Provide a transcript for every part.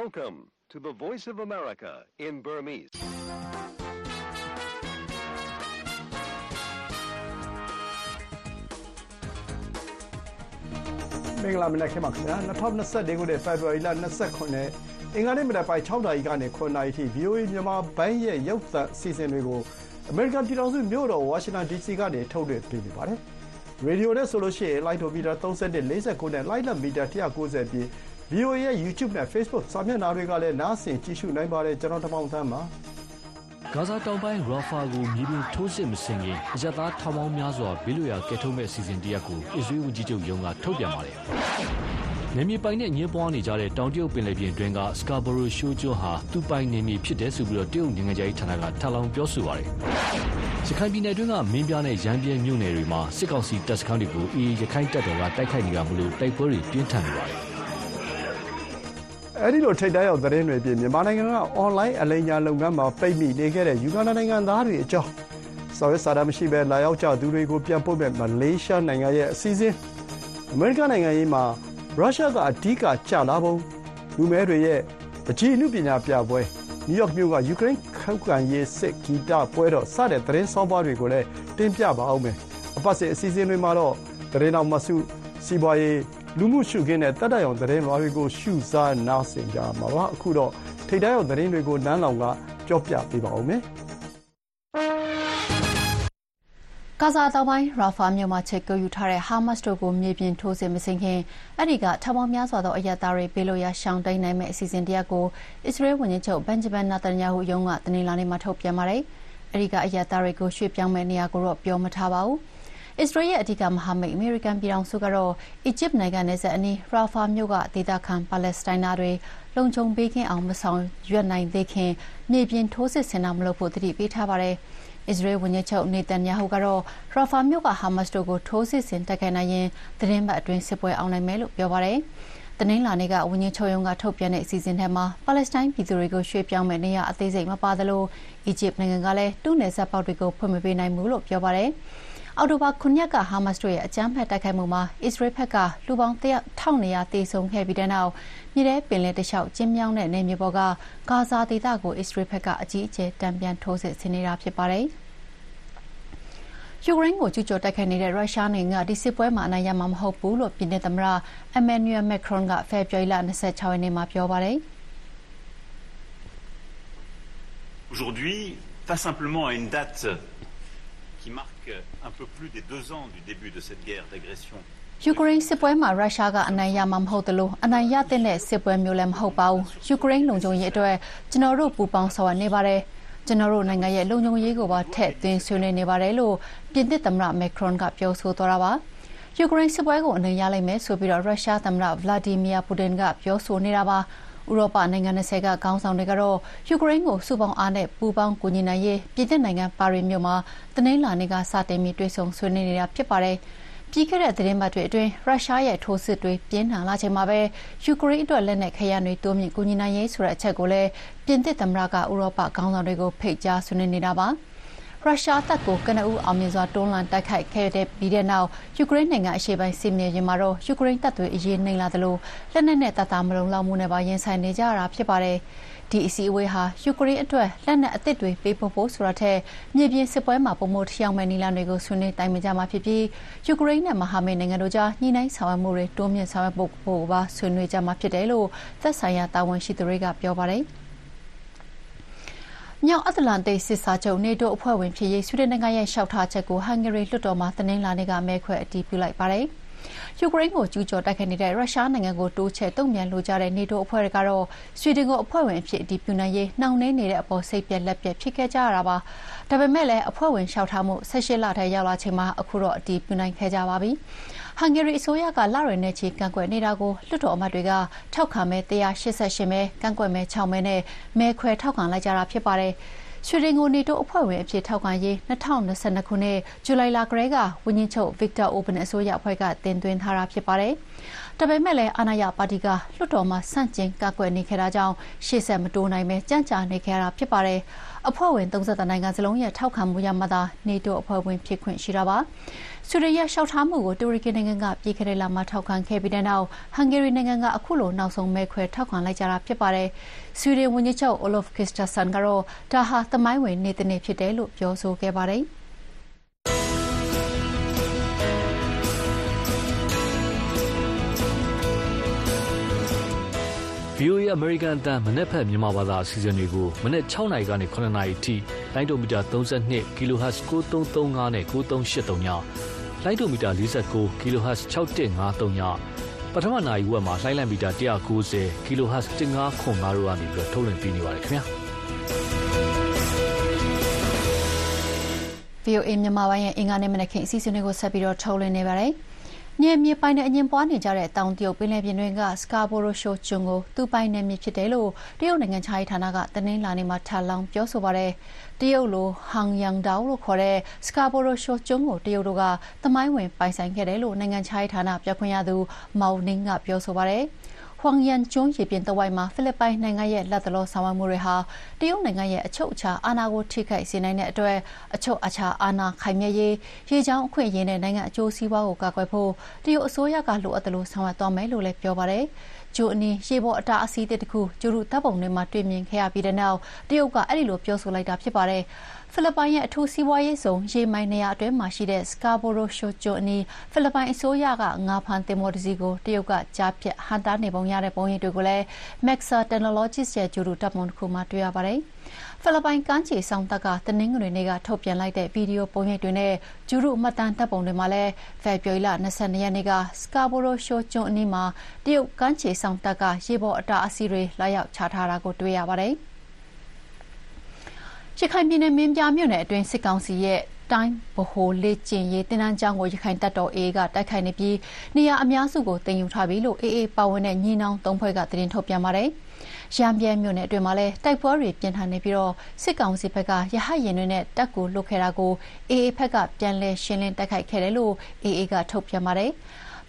Welcome to the Voice of America in Burmese. ။မင်္ဂလာမနက်ခင်းပါခင်ဗျာ2024ခုနှစ်ဖေဖော်ဝါရီလ29အင်္ဂါနေ့မနက်ပိုင်း6နာရီကနေ9နာရီထိ VOA မြန်မာဘိုင်းရဲ့ရုပ်သံအစီအစဉ်တွေကိုအမေရိကန်ပြည်ထောင်စုမြို့တော်ဝါရှင်တန် DC ကနေထုတ်လွှင့်ပေးနေပါတယ်။ရေဒီယိုနဲ့ဆိုလို့ရှိရင်လိုက်တိုမီတာ31 49နဲ့လိုက်လက်မီတာ190ပြီး VOA ရဲ့ YouTube နဲ့ Facebook စာမျက်နှာတွေကလည်းနားဆင်ကြည့်ရှုနိုင်ပါတယ်ကျွန်တော်တမောင်သန်းပါဂါဇာတောင်ပိုင်းရာဖာကိုမြေပြင်ထိုးစစ်မဆင်ခင်အရသားထောင်ပေါင်းများစွာဘေးလွရာကဲထုတ်မဲ့အစီအစဉ်တရက်ကိုအစ္စရေးဝန်ကြီးချုပ်ယုံကထုတ်ပြန်ပါတယ်။နေမြေပိုင်နဲ့ညှင်းပွားနေကြတဲ့တောင်တရုတ်ပင်လယ်ပြင်တွင်းကစကာဘရိုရှိုးကျွန်းဟာသူ့ပိုင်နေမြေဖြစ်တယ်ဆိုပြီးတော့တရုတ်နိုင်ငံသားဌာနကထပ်လောင်းပြောဆိုပါတယ်။ရခိုင်ပြည်နယ်တွင်းကမင်းပြားနဲ့ရန်ပြဲမြို့နယ်တွေမှာစစ်ကောင်စီတပ်စခန်းတွေကိုအေးရခိုင်တပ်တော်ကတိုက်ခိုက်နေတာမလို့တိုက်ပွဲတွေပြင်းထန်နေပါတယ်။ အဲဒီလိုထိပ်တန်းရောက်သတင်းတွေပြင်မြန်မာနိုင်ငံကအွန်လိုင်းအလိမ်ညာလုပ်ငန်းမှာပိတ်မိနေခဲ့တဲ့ယူဂန္ဓာနိုင်ငံသားတွေအကြောင်းဆောင်ရွက်စာတမ်းမရှိဘဲလာရောက်ကြသူတွေကိုပြန်ပို့မဲ့မလေးရှားနိုင်ငံရဲ့အစည်းအဝေးအမေရိကန်နိုင်ငံရေးမှာရုရှားကအဓိကကျလာပုံလူမဲတွေရဲ့ပကြီးအမှုပညာပြပွဲနယူးယောက်မြို့ကယူကရိန်းခောက်ကန်ရေးစစ်ဂီတပွဲတော်စတဲ့သတင်းဆောင်ပွားတွေကိုလည်းတင်ပြပါအောင်မယ်အပတ်စဉ်အစီအစဉ်တွေမှာတော့သတင်းတော်မဆုစီပွားရေး လူမှုရှုခင်းတဲ့တတ်တရောင်သတင်းလွှာတွေကိုရှုစားနားဆင်ကြမှာပါအခုတော့ထိတ်တန်းရောက်သတင်းတွေကိုနန်းလောင်ကကြောပြပေးပါဦးမယ်ကာဇာတောင်ပိုင်းရာဖာမြို့မှာချက်ကူယူထားတဲ့ဟာမတ်စ်တို့ကိုမြေပြင်ထိုးစစ်မဆင်ခင်အဲ့ဒီကထောင်ပေါင်းများစွာသောအရက်သားတွေပေးလို့ရရှောင်တိန်နိုင်မဲ့အစီအစဉ်တရက်ကိုအစ္စရေးဝန်ကြီးချုပ်ဘန်ဂျမန်နာတန်ယာဟုရုံးကတနင်္လာနေ့မှာထုတ်ပြန်ပါတယ်။အဲ့ဒီကအရက်သားတွေကိုရွှေ့ပြောင်းမဲ့နေရာကိုတော့ပြောမထားပါဘူး။ အစ္စရေးရဲ့အဓိကမဟာမိတ်အမေရိကန်ပြည်ထောင်စုကတော့အီဂျစ်နိုင်ငံနယ်စပ်အနီးရာဖာမြို့ကဒေသခံပါလက်စတိုင်းသားတွေလုံခြုံပေးကင်းအောင်မဆောင်ရွက်နိုင်သေးခင်မြေပြင်ထိုးစစ်ဆင်တာမလုပ်ဖို့တတိပေးထားပါတယ်။အစ္စရေးဝန်ကြီးချုပ်နေတန်ယာဟုကတော့ရာဖာမြို့ကဟာမတ်စ်တို့ကိုထိုးစစ်ဆင်တိုက်ခိုက်နိုင်ရင်သတင်းပတ်အတွင်းစစ်ပွဲအောင်နိုင်မယ်လို့ပြောပါတယ်။တနင်္လာနေ့ကဝန်ကြီးချုပ်ရုံးကထုတ်ပြန်တဲ့အစီအစဉ်ထဲမှာပါလက်စတိုင်းပြည်သူတွေကိုရွှေ့ပြောင်းမဲ့နေရအသေးစိတ်မပါသလိုအီဂျစ်နိုင်ငံကလည်းတူးနယ်စပ်ပေါက်တွေကိုဖွင့်မပေးနိုင်ဘူးလို့ပြောပါတယ်။ အောက်တိုဘာ9ရက်ကဟာမတ်စ်တို့ရဲ့အကြမ်းဖက်တိုက်ခိုက်မှုမှာအစ္စရေးဘက်ကလူပေါင်း1200သေဆုံးခဲ့ပြီးတဲ့နောက်မြေထဲပင်လယ်တလျှောက်ကျင်းမြောင်းတဲ့နေမြေပေါ်ကဂါဇာဒေသကိုအစ္စရေးဘက်ကအကြီးအကျယ်တံပြန်ထိုးစစ်ဆင်နေတာဖြစ်ပါတယ်။ယူကရိန်းကိုကျူးကျော်တိုက်ခိုက်နေတဲ့ရုရှားနိုင်ငံကဒီစစ်ပွဲမှာအနိုင်ရမှာမဟုတ်ဘူးလို့ပြင်သစ်သမ္မတအမန်နျူယ်မက်ခရွန်ကဖေဖော်ဝါရီလ26ရက်နေ့မှာပြောပါတယ်။ Aujourd'hui, pas simplement à une date qui marque un peu plus des deux ans du début de cette guerre d'agression ယူကရိန်းစစ်ပွဲမှာ ရုရှားကအနိုင်ရမှာမဟုတ်သလို အနိုင်ရတဲ့စစ်ပွဲမျိုးလည်း မဟုတ်ပါဘူး။ယူကရိန်းလုံခြုံရေးအတွက် ကျွန်တော်တို့ ပူးပေါင်းဆောင်ရွက်နေပါတယ်။ကျွန်တော်တို့နိုင်ငံရဲ့ လုံခြုံရေးကိုပါ ထည့်သွင်းဆွေးနွေးနေပါတယ် လို့ ပြင်သစ်သမ္မတမက်ခရွန်ကပြောဆိုသွားတာပါ။ယူကရိန်းစစ်ပွဲကို အနိုင်ရလိမ့်မယ်ဆိုပြီးတော့ရုရှားသမ္မတ ဗလာဒီမီယာပူတင်က ပြောဆိုနေတာပါ။ ဥရောပနိုင်ငံ20ကခေါင်းဆောင်တွေကတော့ယူကရိန်းကိုစုပေါင်းအားနဲ့ပူးပေါင်းကူညီနိုင်ရေးပြည်သစ်နိုင်ငံပါရီမြို့မှာတနင်္လာနေ့ကစတင်ပြီးတွေ့ဆုံဆွေးနွေးနေတာဖြစ်ပါတယ်။ပြီးခဲ့တဲ့သတင်းပတ်တွေအတွင်းရုရှားရဲ့ထိုးစစ်တွေပြင်းထန်လာချိန်မှာပဲယူကရိန်းအတွက်လက်နက်ခဲယမ်းတွေတိုးမြှင့်ကူညီနိုင်ရေးဆိုတဲ့အချက်ကိုလည်းပြင်သစ်သမ္မတကဥရောပခေါင်းဆောင်တွေကိုဖိတ်ကြားဆွေးနွေးနေတာပါ။ ရုရှားတပ်ကိုကနဦးအောင်မြင်စွာတွန်းလှန်တိုက်ခိုက်ခဲ့တဲ့ပြီးတဲ့နောက်ယူကရိန်းနိုင်ငံအရှေ့ပိုင်းစစ်မြေပြင်မှာတော့ယူကရိန်းတပ်တွေအရေးနှိမ်လာသလိုလက်နက်နဲ့တပ်သားမလုံလောက်မှုနဲ့ပါရင်ဆိုင်နေကြရတာဖြစ်ပါတယ်။ဒီအစည်းအဝေးဟာယူကရိန်းအတွက်လက်နက်အသစ်တွေပေးဖို့ဖို့ဆိုတာထက်မြေပြင်စစ်ပွဲမှာပုံမထျောက်မဲ့နီလာတွေကိုဆွေးနွေးတိုင်ပင်ကြမှာဖြစ်ပြီးယူကရိန်းနဲ့မဟာမိတ်နိုင်ငံတို့ကြားညှိနှိုင်းဆောင်ရွက်မှုတွေတိုးမြင့်ဆောင်ရွက်ဖို့ပါဆွေးနွေးကြမှာဖြစ်တယ်လို့သက်ဆိုင်ရာတာဝန်ရှိသူတွေကပြောပါတယ်။ မြောက်အတ္တလန်တိတ်စစ်စာချုပ်နေတိုးအဖွဲ့ဝင်ဖြစ်ရေး ဆွီဒင်နိုင်ငံရဲ့လျှောက်ထားချက်ကို ဟန်ဂေရီလွှတ်တော်မှာ တနင်္လာနေ့က မဲခွဲအတည်ပြုလိုက်ပါတယ်။ယူကရိန်းကို ကျူးကျော်တိုက်ခိုက်နေတဲ့ ရုရှားနိုင်ငံကို တိုးချဲ့တုံ့ပြန်လိုကြတဲ့နေတိုးအဖွဲ့တွေကတော့ ဆွီဒင်ကို အဖွဲ့ဝင်အဖြစ် အတည်ပြုနိုင်ရေး နှောင့်နှေးနေတဲ့အပေါ် စိတ်ပျက်လက်ပျက်ဖြစ်ခဲ့ကြရတာပါ။ဒါပေမဲ့လည်း အဖွဲ့ဝင်လျှောက်ထားမှု ၁၈ လထဲရောက်လာချိန်မှာအခုတော့ အတည်ပြုနိုင်ခဲ့ကြပါပြီ။ ဟန်ဂေရီအစိုးရကလတွေနဲ့ချီကန့်ကွက်နေတာကိုလွှတ်တော်အမတ်တွေကထောက်ခံမဲ188မဲကန့်ကွက်မဲ6မဲနဲ့မဲခွဲထောက်ခံလိုက်ကြတာဖြစ်ပါတယ်။ဆွီဒင်ကိုနေတိုးအဖွဲ့ဝင်အဖြစ်ထောက်ခံရေး2022ခုနှစ်ဇူလိုင်လကတည်းကဝန်ကြီးချုပ်ဗစ်တာအိုဘန်အစိုးရအဖွဲ့ကတင်သွင်းထားတာဖြစ်ပါတယ်။ဒါပေမဲ့လည်းအာဏာရပါတီကလွှတ်တော်မှာဆန့်ကျင်ကန့်ကွက်နေခဲ့တာကြောင့်ရှေ့ဆက်မတိုးနိုင်ပဲကြန့်ကြာနေခဲ့တာဖြစ်ပါတယ်။အဖွဲ့ဝင်30နိုင်ငံစလုံးရဲ့ထောက်ခံမှုရမှသာနေတိုးအဖွဲ့ဝင်ဖြစ်ခွင့်ရှိတာပါ။ ဆွီဒင်ရဲ့လျှောက်ထားမှုကိုတူရကီနိုင်ငံကပြီးခဲ့တဲ့လမှာထောက်ခံခဲ့ပြီးတဲ့နောက်ဟန်ဂေရီနိုင်ငံကအခုလိုနောက်ဆုံးမဲခွဲထောက်ခံလိုက်ကြတာဖြစ်ပါတယ်။ဆွီဒင်ဝန်ကြီးချုပ် Olof Kristersson ကတော့ဒါဟာသမိုင်းဝင်နေ့တနေ့ဖြစ်တယ်လို့ပြောဆိုခဲ့ပါတယ်။ VOA အမေရိကန်အတန်းမနေ့ဖက်မြန်မာဘာသာအစီအစဉ်တွေကိုမနေ့6နာရီကနေ9နာရီအထိလိုင်းဒိုမီတာ32 kHz 9335နဲ့9383ည လိုင်းဒိုမီတာ 49 kHz 6153 ညပထမနာရီဝက်မှာလိုင်းလံမီတာ190 kHz 1505တို့ကနေပြီးထုတ်လွှင့်ပေးနေပါတယ်ခင်ဗျာ VOA မြန်မာပိုင်းရဲ့အင်္ဂါနေ့မနက်ခင်းအစီအစဉ်တွေကိုဆက်ပြီးတော့ထုတ်လွှင့်နေပါတယ်။ နယ်မြေပိုင်နဲ့အငြင်းပွားနေကြတဲ့တောင်တရုတ်ပင်လယ်ပြင်တွင်းကစကာဘိုရိုရှိုကျွန်းကို သူပိုင်နယ်မြေဖြစ်တယ်လို့ တရုတ်နိုင်ငံခြားရေးဌာနက တနင်္လာနေ့မှာ ထပ်လောင်းပြောဆိုပါတယ်။တရုတ်လိုဟန်ယန်ဒေါလို့ခေါ်တဲ့စကာဘိုရိုရှိုကျွန်းကို တရုတ်တို့က သမိုင်းဝင်ပိုင်ဆိုင်ခဲ့တယ်လို့ နိုင်ငံခြားရေးဌာန ပြောခွင့်ရသူမောင်နင်းကပြောဆိုပါတယ်။ ဟွမ်ယန်ကျွန်းရေပြင်တဝိုက်မှာဖိလစ်ပိုင်နိုင်ငံရဲ့လက်တလောဆောင်ရွက်မှုတွေဟာတရုတ်နိုင်ငံရဲ့အချုပ်အခြာအာဏာကိုထိခိုက်စေနိုင်တဲ့အတွက်အချုပ်အခြာအာဏာခိုင်မြဲရေးရေကြောင်းအခွင့်အရေးနဲ့နိုင်ငံအကျိုးစီးပွားကိုကာကွယ်ဖို့တရုတ်အစိုးရကလိုအပ်သလိုဆောင်ရွက်သွားမယ်လို့လည်းပြောပါတယ်။ဂျိုအနီရေပေါ်အတာအစီးတစ်ခုဂျူရူတပ်ပုံတွေမှာတွေ့မြင်ခဲ့ရပြီးတဲ့နောက်တရုတ်ကအဲ့ဒီလိုပြောဆိုလိုက်တာဖြစ်ပါတယ်။ ဖိလစ်ပိုင်ရဲ့အထူးစီးပွားရေးဇုံရေမိုင်နေရာအတွင်းမှာရှိတဲ့ Scarborough Shoal ကျွန်းအနီးဖိလစ်ပိုင်အစိုးရကငါးဖမ်းသင်္ဘောတစ်စီးကိုတရုတ်ကကြားဖြတ်ဟန့်တားနေပုံရတဲ့ပုံရိပ်တွေကိုလည်း Maxar Technologies ရဲ့ဂြိုဟ်တုဓာတ်ပုံတစ်ခုမှာတွေ့ရပါတယ်။ဖိလစ်ပိုင်ကမ်းခြေစောင့်တပ်ကတနင်္ဂနွေနေ့ကထုတ်ပြန်လိုက်တဲ့ဗီဒီယိုပုံရိပ်တွေနဲ့ဂြိုဟ်တုမှတ်တမ်းဓာတ်ပုံတွေမှာလည်းဖေဖော်ဝါရီလ၂၂ရက်နေ့က Scarborough Shoal ကျွန်းအနီးမှာတရုတ်ကမ်းခြေစောင့်တပ်ကရေပေါ်အတားအဆီးတွေလာရောက်ချထားတာကိုတွေ့ရပါတယ်။ ရခိုင်ပြည်နယ် မင်းပြားမြို့နယ်အတွင်း စစ်ကောင်စီရဲ့ တိုင်းဗဟိုလေ့ကျင့်ရေး သင်တန်းကျောင်းကိုရခိုင်တပ်တော် AA က တိုက်ခိုက်နေပြီး နေရာအများစုကို သိမ်းယူထားပြီလို့ AA ပါဝင်တဲ့ ညီနောင်သုံးဖွဲ့က သတင်းထုတ်ပြန်ပါတယ်။ရံပြဲမြို့နယ်အတွင်းမှာလည်း တိုက်ပွဲတွေ ပြင်းထန်နေပြီးတော့စစ်ကောင်စီဘက်က ရဟတ်ရင်တွေနဲ့ တပ်ကိုလွတ်ခဲ့တာကို AA ဘက်က ပြန်လည်ရှင်းလင်း တိုက်ခိုက်ခဲ့တယ်လို့ AA က ထုတ်ပြန်ပါတယ်။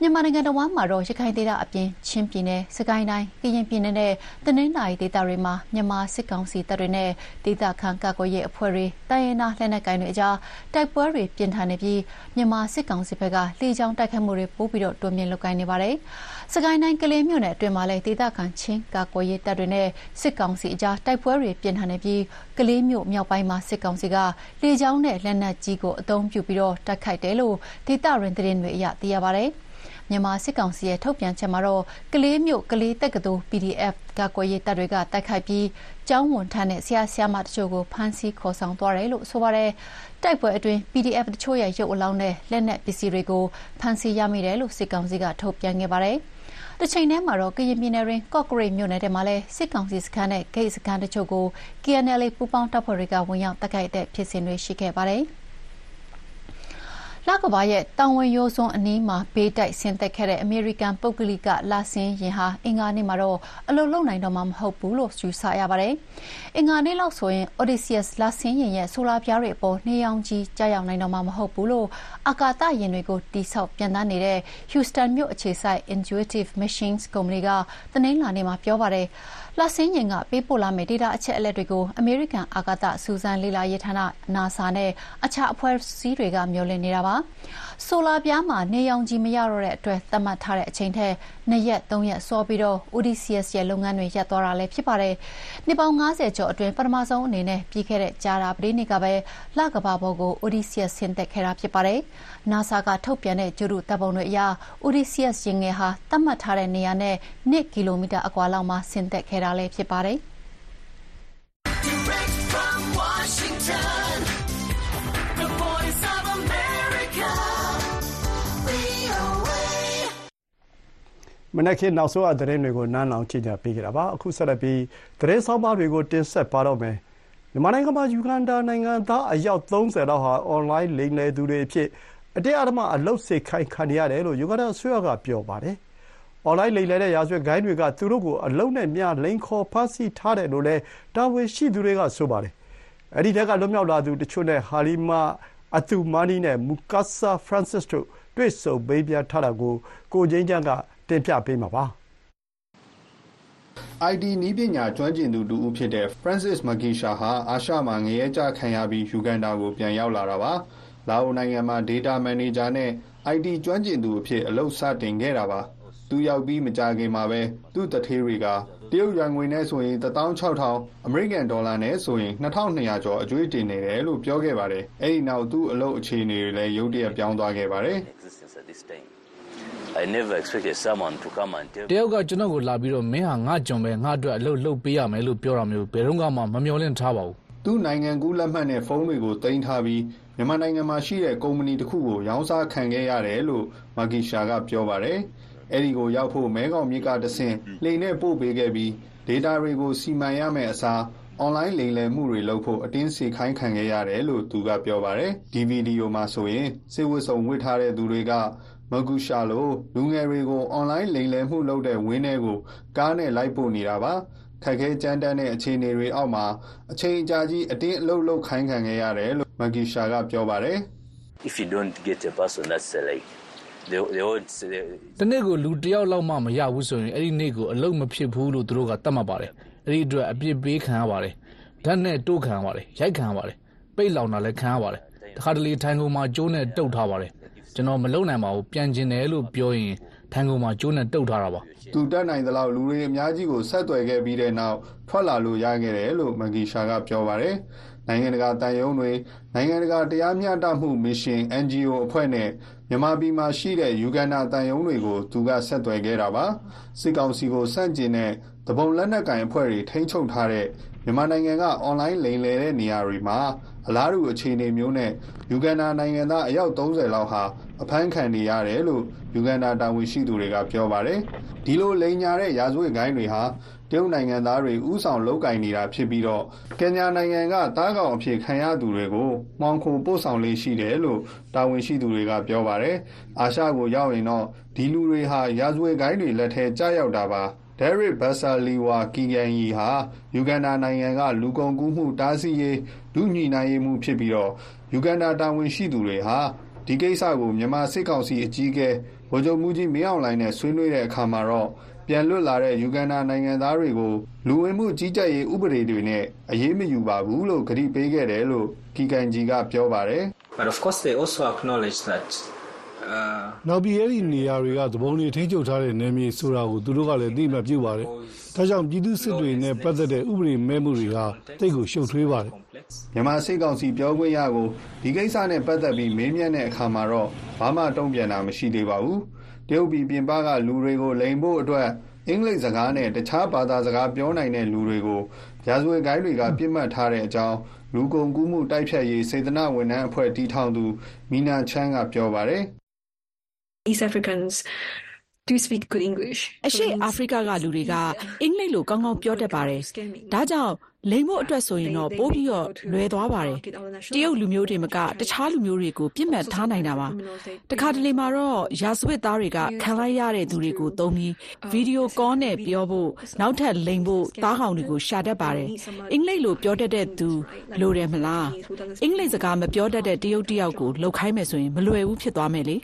မြန်မာနိုင်ငံတဝန်းမှာတော့ရခိုင်ဒေသအပြင်ချင်းပြည်နယ်၊စစ်ကိုင်းတိုင်း၊ကရင်ပြည်နယ်နဲ့တနင်္သာရီဒေသတွေမှာမြန်မာစစ်ကောင်စီတပ်တွေနဲ့ဒေသခံကာကွယ်ရေးအဖွဲ့တွေ၊တိုင်းရင်းသားလက်နက်ကိုင်တွေအကြားတိုက်ပွဲတွေပြင်းထန်နေပြီးမြန်မာစစ်ကောင်စီဘက်ကလေကြောင်းတိုက်ခိုက်မှုတွေပိုပြီးတိုးမြှင့်လုပ်ကိုင်နေပါတယ်။စစ်ကိုင်းတိုင်းကလေးမြို့နယ်အတွင်းမှာလည်းဒေသခံချင်းကာကွယ်ရေးတပ်တွေနဲ့စစ်ကောင်စီအကြားတိုက်ပွဲတွေပြင်းထန်နေပြီးကလေးမြို့မြောက်ပိုင်းမှာစစ်ကောင်စီကလေကြောင်းနဲ့လက်နက်ကြီးကိုအသုံးပြုပြီးတိုက်ခိုက်တယ်လို့ဒေသတွင်းသတင်းတွေအရသိရပါတယ်။ မြန်မာစစ်ကောင်စီရဲ့ထုတ်ပြန်ချက်မှာတော့ကလေးမြို့ကလေးတက္ကသိုလ် PDF ကာကွယ်ရေးတပ်တွေကတိုက်ခိုက်ပြီးကျောင်းဝန်ထမ်းနဲ့ဆရာဆရာမတချို့ကိုဖမ်းဆီးခေါ်ဆောင်သွားတယ်လို့ဆိုပါတယ်။တိုက်ပွဲအတွင်း PDF တချို့ရဲ့ရုပ်အလောင်းနဲ့လက်နက်ပစ္စည်းတွေကိုဖမ်းဆီးရမိတယ်လို့စစ်ကောင်စီကထုတ်ပြန်ခဲ့ပါတယ်။တချိန်တည်းမှာတော့ကရင်ပြည်နယ်တွင်းကော့ကရိတ်မြို့နယ်ထဲမှာလည်းစစ်ကောင်စီစခန်းနဲ့ဂိတ်စခန်းတချို့ကို KNLA ပူးပေါင်းတပ်ဖွဲ့တွေကဝင်ရောက်တိုက်ခိုက်တဲ့ဖြစ်စဉ်တွေရှိခဲ့ပါတယ်။ လကဘာရဲ့တောင်ဝင်ရိုးစွန်းအနီးမှာ ဘေးတိုက်ဆင်းသက်ခဲ့တဲ့အမေရိကန် ပုဂ္ဂလိကလာဆင်းယာဉ်ဟာ အင်္ဂါနေ့မှာတော့ အလုပ်လုပ်နိုင်တော့မှာ မဟုတ်ဘူးလို့ ယူဆရပါတယ်။အင်္ဂါနေ့လောက်ဆိုရင် Odysseus လာဆင်းယာဉ်ရဲ့ ဆိုလာပြားတွေအပေါ် နေရောင်ကြီးကျရောက်နိုင်တော့မှာ မဟုတ်ဘူးလို့ အာကာသယာဉ်တွေကိုတိစောက်ပြန်တန်းနေတဲ့ Houston မြို့အခြေစိုက် Intuitive Machines ကုမ္ပဏီက တနင်္လာနေ့မှာ ပြောပါတယ်။ လဆင်းရင်ကပေးပို့လာမယ့် ဒေတာအချက်အလက်တွေကို အမေရိကန် အာကာသစူးစမ်းလေ့လာရေးဌာန NASA နဲ့ အခြားအဖွဲ့အစည်းတွေက မျှော်လင့်နေတာပါ။ဆိုလာပြားမှာနေရောင်ခြည်မရတော့တဲ့အတွက်သတ်မှတ်ထားတဲ့အချိန်ထက်၂ရက်၃ရက်စောပြီးတော့ Odysseus ရဲ့လုပ်ငန်းတွေရပ်သွားတာလည်းဖြစ်ပါတယ်။နှစ်ပေါင်း၅၀ကျော်အတွင်းပထမဆုံးအနေနဲ့ပြီးခဲ့တဲ့ကြာသပတေးနေ့ကပဲလကမ္ဘာပေါ်ကို Odysseus ဆင်းသက်ခဲ့တာဖြစ်ပါတယ်။ NASA ကထုတ်ပြန်တဲ့ဂြိုဟ်တုဓာတ်ပုံတွေအရ Odysseus ယာဉ်ငယ်ဟာသတ်မှတ်ထားတဲ့နေရာနဲ့၂ကီလိုမီတာအကွာလောက်မှာဆင်းသက်ခဲ့တာလည်းဖြစ်ပါတယ်။ မနက်ခင်းနောက်ဆုံးရသတင်းတွေကိုနန်းလောင်ကြည့်ကြပေးခဲ့တာပါအခုဆက်လက်ပြီးသတင်းဆောင်ပါတွေကိုတင်ဆက်ပါတော့မယ်မြန်မာနိုင်ငံမှာယူဂန်ဒါနိုင်ငံသားအယောက်30လောက်ဟာအွန်လိုင်းလိမ်လည်သူတွေအဖြစ်အတင်းအဓမ္မအလုပ်စိတ်ခိုင်းခံရတယ်လို့ယူဂန်ဒါအစိုးရကပြောပါတယ်အွန်လိုင်းလိမ်လည်တဲ့ရာဇဝတ်ဂိုင်းတွေကသူတို့ကိုအလုံးနဲ့မြလိန်ခေါ်ဖမ်းဆီးထားတယ်လို့လည်းတာဝန်ရှိသူတွေကဆိုပါတယ်အဲ့ဒီတက်ကလွတ်မြောက်လာသူတချို့နဲ့ဟာလီမာအတူမာနီနဲ့မူကာဆာဖရန့်စစ်တို့တွေ့ဆုံပေးပြထားတာကိုကိုချင်းချမ်းက တင်ပြပေးမှာပါ။ IT နည်းပညာကျွမ်းကျင်သူတဦးဖြစ်တဲ့ Francis Magisha ဟာ အာရှမှာငရဲကျခံရပြီး ယူဂန်ဒါကို ပြန်ရောက်လာတာပါ။လာအိုနိုင်ငံမှာ Data Manager နဲ့ IT ကျွမ်းကျင်သူအဖြစ် အလုပ်စတင်ခဲ့တာပါ။သူရောက်ပြီး မကြာခင်မှာပဲ သူ့သူဌေးတွေက တရုတ်ယွမ်ငွေနဲ့ဆိုရင် ၁၆,၀၀၀၊အမေရိကန်ဒေါ်လာနဲ့ဆိုရင် ၂,၂၀၀ ကျော် အကြွေးတင်နေတယ်လို့ ပြောခဲ့ပါတယ်။အဲဒီနောက် သူ့အလုပ်အခြေအနေတွေလည်း ရုတ်တရက် ပြောင်းသွားခဲ့ပါတယ် တယောက်ကကျွန်တော့်ကိုလာပြီးမင်းဟာငါ့ကျွန်ပဲငါ့အတွက်အလုပ်လုပ်ပေးရမယ်လို့ပြောတာမျိုးဘယ်တုန်းကမှမမျှော်လင့်ထားပါဘူး။သူ့နိုင်ငံကူးလက်မှတ်နဲ့ဖုန်းတွေကိုသိမ်းထားပြီးမြန်မာနိုင်ငံမှာရှိတဲ့ကုမ္ပဏီတခုကိုရောင်းစားခံခဲ့ရတယ်လို့မာဂီရှာကပြောပါတယ်။အဲဒီကိုရောက်ဖို့မဲခေါင်မြစ်ကတဆင့်လှေနဲ့ပို့ပေးခဲ့ပြီးဒေတာတွေကိုစီမံရမယ့်အစားအွန်လိုင်းလိမ်လည်မှုတွေလုပ်ဖို့အတင်းစေခိုင်းခံခဲ့ရတယ်လို့သူကပြောပါတယ်။ဒီဗီဒီယိုမှာဆိုရင်စစ်ဝတ်စုံဝတ်ထားတဲ့သူတွေက မဂူရှာလိုလူငယ်တွေကိုအွန်လိုင်းလိမ်လည်မှုလုပ်တဲ့ဝင်းထဲကိုကားနဲ့လိုက်ပို့နေတာပါ။ခက်ခဲကြမ်းတမ်းတဲ့အခြေအနေတွေအောက်မှာအချိန်အကြာကြီးအတင်းအလုပ်လုပ်ခိုင်းခံခဲ့ရတယ်လို့မဂီရှာကပြောပါတယ်တနေ့ကိုလူတယောက်လောက်မှမရဘူးဆိုရင်အဲ့ဒီနေ့ကိုအလုပ်မဖြစ်ဘူးလို့သူတို့ကသတ်မှတ်ပါတယ်။အဲ့ဒီအတွက်အပြစ်ပေးခံရပါတယ်။ဓာတ်နဲ့တိုးခံရပါတယ်။ရိုက်ခံရပါတယ်။ပိတ်လောင်တာလည်းခံရပါတယ်။တခါတလေထိုင်ကုန်မှာကျိုးနဲ့တုတ်ထားပါတယ်။ ကျွန်တော်မလုံနိုင်ပါဘူးပြန်ကျင်တယ်လို့ပြောရင်ထိုင်ကုန်မှာကျိုးနဲ့တုတ်ထားတာပါ။သူတက်နိုင်သလောက်လူတွေအများကြီးကိုဆက်သွယ်ခဲ့ပြီးတဲ့နောက်ထွက်လာလို့ရခဲ့တယ်လို့မဂီရှာကပြောပါတယ်။နိုင်ငံတကာတန်ယုံတွေနိုင်ငံတကာတရားမျှတမှုမစ်ရှင် NGO အဖွဲ့နဲ့မြန်မာပြည်မှာရှိတဲ့ယူဂန်ဒါတန်ယုံတွေကိုသူကဆက်သွယ်ခဲ့တာပါစစ်ကောင်စီကိုစန့်ကျင်တဲ့တပုံလက်နက်ကင်အဖွဲ့တွေထိန်းချုပ်ထားတဲ့ မြန်မာနိုင်ငံက အွန်လိုင်းလိမ်လည်တဲ့နေရာတွေမှာ အလားတူအခြေအနေမျိုးနဲ့ ယူဂန်ဒါနိုင်ငံသား အယောက်30လောက်ဟာ အဖမ်းခံနေရတယ်လို့ ယူဂန်ဒါတာဝန်ရှိသူတွေက ပြောပါတယ် ဒီလို လိမ်ညာတဲ့ ရာဇဝတ်ဂိုင်းတွေဟာ တရုတ်နိုင်ငံသားတွေဥဆောင်လုပ်ကင်နေတာဖြစ်ပြီးတော့ ကင်ညာနိုင်ငံကတားကောင်အဖြစ်ခံရသူတွေကို မှောင်ခိုပို့ဆောင်လေးရှိတယ်လို့ တာဝန်ရှိသူတွေက ပြောပါတယ်။အာရှကိုရောက်ရင်တော့ ဒီလူတွေဟာ ရာဇဝတ်ဂိုင်းတွေလက်ထဲကြားရောက်တာပါ။ ဒဲရစ်ဘတ်ဆာလီဝါကီဂန်ယီဟာ ယူဂန်ဒါနိုင်ငံက လူကုန်ကူးမှု တားဆီးရေးလူညှိနှိုင်းရေးမှုဖြစ်ပြီးတော့ယူဂန်ဒါတာဝန်ရှိသူတွေဟာ ဒီကိစ္စကို မြန်မာစစ်ကောင်စီအကြီးအကဲ ဗိုလ်ချုပ်မှုကြီး မင်းအောင်လှိုင်နဲ့ ဆွေးနွေးတဲ့အခါမှာတော့ ပြန်လွတ်လာတဲ့ ယူဂန်ဒါနိုင်ငံသားတွေကို လူဝင်မှုကြီးကြပ်ရေး ဥပဒေတွေနဲ့ အရေးမယူပါဘူးလို့ ကတိပေးခဲ့တယ်လို့ကီကန်ဂျီကပြောပါတယ်။ But of course they also acknowledge that နောက်ပြီးအဲ့ဒီနေရာတွေကသဘုံတွေထိန်းချုပ်ထားတဲ့နယ်မြေဆိုတာကိုသူတို့ကလည်းသိမှပြုပါတယ်။ဒါကြောင့်ပြည်သူစစ်တွေနဲ့ပတ်သက်တဲ့ဥပဒေမဲမှုတွေဟာတိတ်ကိုရှုပ်ထွေးပါတယ်။မြန်မာစစ်ကောင်စီပြောခွင့်ရကိုဒီကိစ္စနဲ့ပတ်သက်ပြီးမေးမြန်းတဲ့အခါမှာတော့ဘာမှတုံ့ပြန်တာမရှိသေးပါဘူးတရုတ်ပြည်ပြင်ပကလူတွေကိုလိမ်ဖို့အတွက်အင်္ဂလိပ်စကားနဲ့တခြားဘာသာစကားပြောနိုင်တဲ့လူတွေကိုရာဇဝတ်ဂိုင်းတွေကပြစ်မှတ်ထားတဲ့အကြောင်းလူကုန်ကူးမှုတိုက်ဖျက်ရေးစေတနာဝန်ထမ်းအဖွဲ့တီထောင်သူမီနာချန်းကပြောပါတယ် East Africans do speak good English အရှိအာဖရိကကလူတွေကအင်္ဂလိပ်လိုကောင်းကောင်းပြောတတ်ပါတယ်ဒါကြောင့်လိမ်ဖို့အတွက်ဆိုရင်တော့ပိုးပြီးတော့လွယ်သွားပါတယ်တရုတ်လူမျိုးတွေမကတခြားလူမျိုးတွေကိုပြစ်မှတ်ထားနိုင်တာပါတခါတလေမှာတော့ရာဇဝတ်သားတွေကခံလိုက်ရတဲ့သူတွေကိုသုံးပြီးဗီဒီယိုကောနဲ့ပြောဖို့နောက်ထပ်လိမ်ဖို့တားကောင်တွေကိုရှာတတ်ပါတယ်အင်္ဂလိပ်လိုပြောတတ်တဲ့သူလိုတယ်မလားအင်္ဂလိပ်စကားမပြောတတ်တဲ့တရုတ်တယောက်ကိုလှုပ်ခိုင်းမယ်ဆိုရင်မလွယ်ဘူးဖြစ်သွားမယ်လေ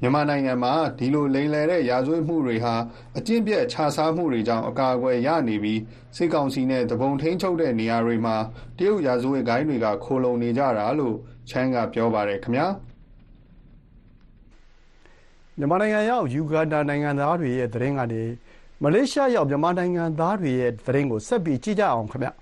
မြန်မာနိုင်ငံမှာ ဒီလိုလိမ်လည်တဲ့ ရာဇဝတ်မှုတွေဟာ အကျင့်ပြတ်ခြစားမှုတွေကြောင့် အကာအကွယ်ရနေပြီး စစ်ကောင်စီနဲ့တပုံထိန်ချုပ်တဲ့နေရာတွေမှာ တရုတ်ရာဇဝတ်ဂိုင်းတွေက ခိုလုံနေကြတာလို့ ချမ်းက ပြောပါတယ်ခင်ဗျာ မြန်မာနိုင်ငံရောက် ယူဂန်ဒါနိုင်ငံသားတွေရဲ့ သတင်းကနေ မလေးရှားရောက် မြန်မာနိုင်ငံသားတွေရဲ့ သတင်းကို ဆက်ပြီးကြည့်ကြအောင်ခင်ဗျာ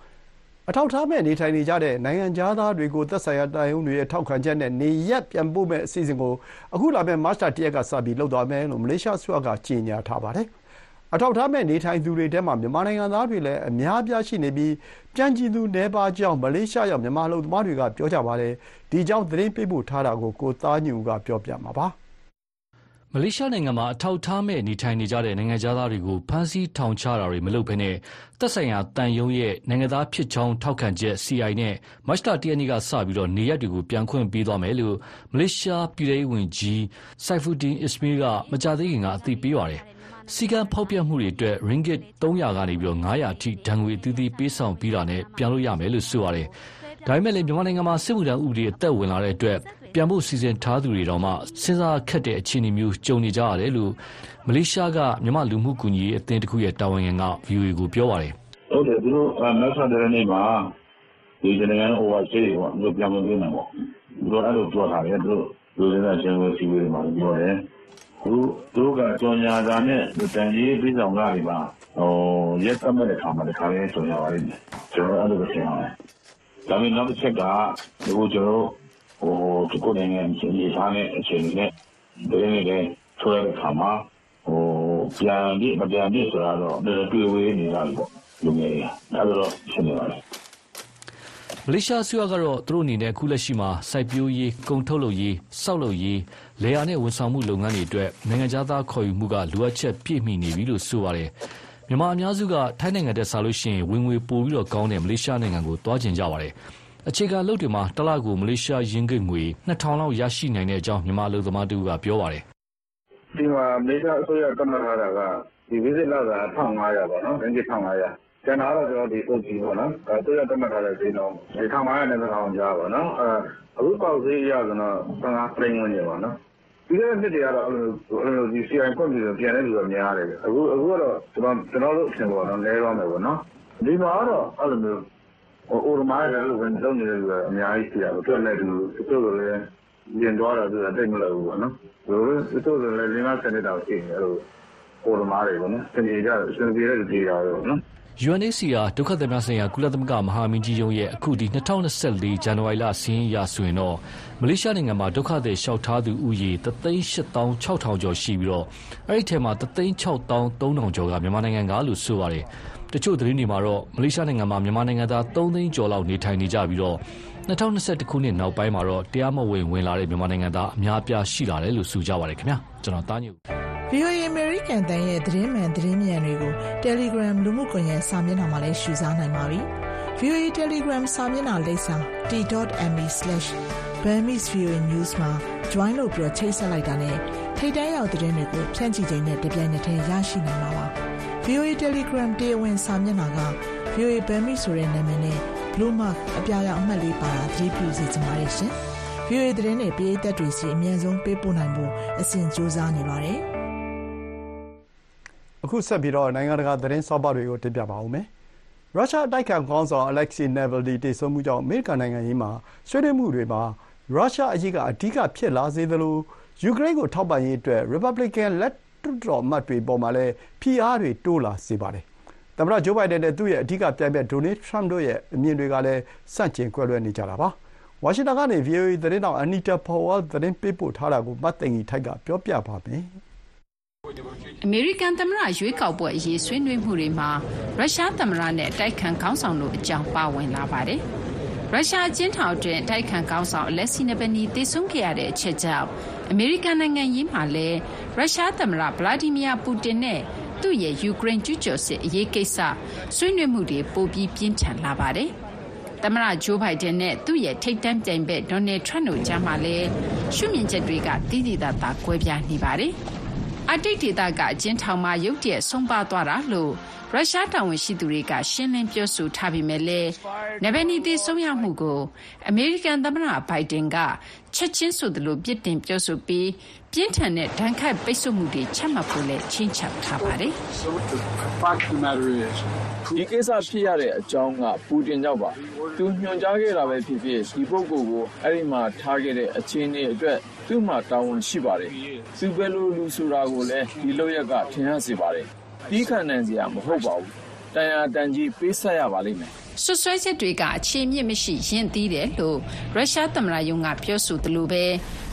အထောက်ထားမဲ့နေထိုင်နေကြတဲ့နိုင်ငံခြားသားတွေကိုသက်ဆိုင်ရာတိုင်းုံတွေရဲ့ထောက်ခံချက်နဲ့နေရက်ပြန်ပို့မဲ့အစီအစဉ်ကိုအခုလာမယ့်မတ်လ၁ရက်ကစပြီးလုပ်သွားမယ်လို့မလေးရှားအစိုးရကကြေညာထားပါတယ်။အထောက်ထားမဲ့နေထိုင်သူတွေထဲမှာမြန်မာနိုင်ငံသားတွေလည်းအများအပြားရှိနေပြီးပြန်ကြည့်သူနည်းပါးကြောင်းမလေးရှားရောက်မြန်မာအလုပ်သမားတွေကပြောကြပါတယ်။ဒီအကြောင်းသတင်းပေးပို့ထားတာကိုကိုသားညွန့်ဦးကပြောပြမှာပါ။ မလေးရှားနိုင်ငံမှာ အထောက်ထားမဲ့နေထိုင်နေကြတဲ့ နိုင်ငံခြားသားတွေကို ဖမ်းဆီးထောင်ချတာတွေမလုပ်ဘဲ သက်ဆိုင်ရာသံရုံးရဲ့ နိုင်ငံသားဖြစ်ကြောင်း ထောက်ခံချက် CI နဲ့ မတ်လ ၁ ရက်နေ့ကစပြီး နေရပ်တွေကိုပြန်ခွင့်ပေးသွားမယ်လို့ မလေးရှားပြည်ထဲရေးဝန်ကြီး Saifuddin Ismail က မကြာသေးခင်က အသိပေးပါတယ်။စည်းကမ်းဖောက်ဖျက်မှုတွေအတွက် Ringgit ၃၀၀ ကနေ ၅၀၀ အထိ ဒဏ်ငွေအသီးသီးပေးဆောင်ပြီးတာနဲ့ ပြန်လို့ရမယ်လို့ ဆိုပါတယ်။ဒါပေမဲ့လည်း မြန်မာနိုင်ငံမှာ စစ်မှုထမ်းဥပဒေ အသက်ဝင်လာတဲ့အတွက် ပြန်ဖို့စီစဉ်ထားသူတွေတောင်မှစဉ်းစားခက်တဲ့အခြေအနေမျိုးကြုံနေကြရတယ်လို့မလေးရှားကမြန်မာလူမှုကူညီရေးအသင်းတစ်ခုရဲ့တာဝန်ခံက VOA ကိုပြောပါတယ်။ဟုတ်တယ်သူတို့မက်ဆာတဲ့နေ့မှာဒီနိုင်ငံ overstay ပေါ့သူပြန်မလို့နိုင်ပေါ့သူတို့အဲ့လိုပြောထားတယ်သူတို့လူတွေနဲ့ချင်းချင်းစီဝေးမှာပြောတယ်သူသူကကြော်ညာတာနဲ့တန်ကြီးပြည်ဆောင်ကားတွေပါဟိုရက်သက်မဲ့တဲ့ခါမှာတခါလေးကြော်ညာပါလိမ့်မယ်ကျွန်တော်အဲ့လိုပဲထင်ပါတယ်ဒါပေမဲ့နောက်တစ်ချက်ကဒီကျွန်တော် ဟိုဒီကိုနိုင်ငံကြီးထားတဲ့အချိန်နဲ့ဒီနေ့လည်းဆိုရတဲ့ခါမှာဟိုပြန်ပြီးမပြန်ပြီးဆိုတော့တွေ့ဝေးနေတာပေါ့လူငယ်တွေအဲ့လိုဖြစ်နေပါတယ်မလေးရှားအစိုးရကတော့သူတို့အနေနဲ့အခုလက်ရှိမှာစိုက်ပျိုးရေး၊ကုန်ထုတ်လုပ်ရေး၊ဆောက်လုပ်ရေး၊လယ်ယာနဲ့ဝန်ဆောင်မှုလုပ်ငန်းတွေအတွက်နိုင်ငံခြားသားခေါ်ယူမှုကလိုအပ်ချက်ပြည့်မီနေပြီလို့ဆိုပါတယ်။မြန်မာအများစုကထိုင်းနိုင်ငံထက်စာရင်ဝင်ငွေပိုပြီးကောင်းတဲ့မလေးရှားနိုင်ငံကိုသွားချင်ကြပါတယ်။ အခြေခံအလုပ်တွေမှာ တလကို မလေးရှားရင်းဂစ်ငွေ၂ထောင်လောက် ရရှိနိုင်တဲ့အကြောင်း မြန်မာအလုပ်သမားတဦးက ပြောပါတယ်။ဒီမှာ မလေးရှားအစိုးရ သတ်မှတ်ထားတာကဒီ visit လစာ ၁၅၀၀ ပေါ့နော်။ရင်းဂစ် ၁၅၀၀ ကျန်တာတော့ကျွန်တော်ဒီ OT ပေါ့နော်အဲသူရတတ်မှတ်ထားတဲ့ ဈေးနှုန်းဒီထောင်900နဲ့1000ကြားပါနော်အဲအခုပေါက်ဈေးရဆိုတော့15သိန်းဝန်းကျင်ပါနော်ဒီကနေ့နှစ်တွေကတော့ အဲ့လိုအဲ့လိုဒီ CI ကွန်ပျူတာပြန်တဲ့လူက များတယ်အခုအခုကတော့ ကျွန်တော်ကျွန်တော်တို့အထင်ပေါ့နော်လဲတော့မယ်ပေါ့နော် ဒီမှာတော့ အဲ့လိုမျိုးဟို အိုရမိုင်းလည်းဝင်လုံးနေတဲ့လူကအများကြီးရှိတာပေါ့တွက်နေသူသူတို့လည်းရင်သွားတာသူကတိတ်မလို့ဘူးပေါ့နော်ဘယ်လိုသူတို့လည်းလင်းကားစနစ်တောင်ရှိနေအဲ့လိုအိုရမိုင်းတွေပေါ့နော်စင်ကြီးကြစင်ကြီးတဲ့ဒီရာတွေပေါ့နော် UNHCR ဒုက္ခသည်များဆိုင်ရာကုလသမဂ္ဂမဟာမင်းကြီးရုံးရဲ့အခုဒီ2024ဇန်နဝါရီလစာရင်းအရဆိုရင်တော့မလေးရှားနိုင်ငံမှာဒုက္ခသည်လျှောက်ထားသူဦးရေ386,600ကျော်ရှိပြီးတော့အဲ့ဒီထဲမှာ363,000ကျော်ကမြန်မာနိုင်ငံကလို့ဆိုပါတယ်။တ ချို့သတင်းတွေမှာတော့ မလေးရှားနိုင်ငံမှာ မြန်မာနိုင်ငံသား3သိန်းကျော်လောက် နေထိုင်နေကြပြီးတော့2021ခုနှစ်နောက်ပိုင်းမှာတော့ တရားမဝင် ဝင်လာတဲ့ မြန်မာနိုင်ငံသား အများအပြား ရှိလာတယ်လို့ ဆိုကြပါတယ်ခင်ဗျာ။ကျွန်တော်တားညို VOA American တန်ရဲ့ သတင်းမှန် သတင်းမြန်တွေကို Telegram လူမှုကွန်ရက်စာမျက်နှာမှာလည်းရှုစားနိုင်ပါပြီ။ VOA Telegram စာမျက်နှာလိပ်စာ t.me/burmese.voanews မှာ join လုပ်ပြီး ချိတ်ဆက်လိုက်တာနဲ့ ထိတဲ့ရောက်သတင်းတွေကို ဖြန့်ချိချိန်နဲ့ တပြိုင်နက်တည်း ရရှိနိုင်ပါပါ။ VOA Telegram တေဝင်စာမျက်နှာက VOA Burmese ဆိုတဲ့နာမည်နဲ့ blue mark အပြာရောင်အမှတ်လေးပါတာသတိပြုစီကြပါရရှင်။ VOA သတင်းတွေပြည်သက်တွေစီအမြန်ဆုံးပေးပို့နိုင်ဖို့အစဉ်ကြိုးစားနေပါတယ်။အခုဆက်ပြီးတော့နိုင်ငံတကာသတင်းဆောင်းပါးတွေကိုတင်ပြပါဦးမယ်။ရုရှားအတိုက်အခံခေါင်းဆောင် Alexei Navalny သေဆုံးမှုကြောင့်အမေရိကန်နိုင်ငံရေးမှာဆွေးနွေးမှုတွေမှာရုရှားအရေးကအဓိကဖြစ်လာစေသလိုယူကရိန်းကိုထောက်ပံ့ရေးအတွက်ရီပတ်ဘလီကန် လက်တွတ်တော်အမတ်တွေအပေါ်မှာလည်းဖိအားတွေတိုးလာစေပါတယ်။သမ္မတဂျိုးဘိုင်ဒန်နဲ့သူ့ရဲ့အဓိကပြိုင်ဘက်ဒေါ်နယ်ထရမ့်တို့ရဲ့အမြင်တွေကလည်းဆန့်ကျင်ကွဲလွဲနေကြတာပါ။ဝါရှင်တန်ကနေ VOA သတင်းထောက် Anita Powell သတင်းပေးပို့ထားတာကိုမသိင်္ဂီထိုက်ကပြောပြပါမယ်။အမေရိကန်သမ္မတရွေးကောက်ပွဲအရေးဆွေးနွေးမှုတွေမှာရုရှားသမ္မတနဲ့အတိုက်အခံခေါင်းဆောင်တို့အကြောင်းပါဝင်လာပါတယ်။ရုရှားအကျဉ်းထောင်အတွင်းအတိုက်အခံခေါင်းဆောင် Alexei Navalny သေဆုံးခဲ့ရတဲ့အချက်ကြောင့် အမေရိကန်နိုင်ငံရေးမှာလည်း ရုရှားသမ္မတ Vladimir Putin နဲ့ သူ့ရဲ့ ယူကရိန်း ကျူးကျော်စစ်အရေးကိစ္စ ဆွေးနွေးမှုတွေ ပိုပြီး ပြင်းထန်လာပါတယ်။သမ္မတဂျိုးဘိုင်ဒန်နဲ့ သူ့ရဲ့ ထိပ်တန်းပြိုင်ဘက်ဒေါ်နယ်ထရမ့်တို့ကြားမှာလည်း ရှုမြင်ချက်တွေက သိသိသာသာ ကွဲပြားနေပါတယ်။အာတိတ်ဒေသက အကျဉ်းထောင်မှာ ရုတ်တရက် ဆုံးပါသွားတာလို့ ရုရှားတာဝန်ရှိသူတွေက ရှင်းလင်းပြောဆိုထားပေမဲ့လည်းနဗယ်နီ သေဆုံးရမှုကို အမေရိကန်သမ္မတဘိုင်ဒန်က ချက်ချင်းဆိုသလိုပြစ်တင်ပြောဆိုပြီး ပြင်းထန်တဲ့ဒဏ်ခတ်ပိတ်ဆို့မှုတွေချမှတ်ဖို့လည်းခြိမ်းခြောက်ထားပါတယ်ဒီကိစ္စဖြစ်ရတဲ့အကြောင်းကပူတင်ကြောင့်ပါသူညွှန်ကြားခဲ့တာပဲဖြစ်ဖြစ်ဒီပုဂ္ဂိုလ်ကိုအဲ့ဒီမှာထားခဲ့တဲ့အခြေအနေအတွက်သူ့မှာတာဝန်ရှိပါတယ်သူပဲလို့လူဆိုတာကိုလည်းဒီလောက်ရကထင်ရစေပါတယ်ပြီးခံနိုင်စရာမဟုတ်ပါဘူးတန်ရာတန်ကြီးပေးဆက်ရပါလိမ့်မယ် ဆွဆွဲချက်တွေက အခြေမြင့်မရှိ ရင့်သီးတယ်လို့ ရုရှားသမ္မတယုံကပြောဆိုသလိုပဲ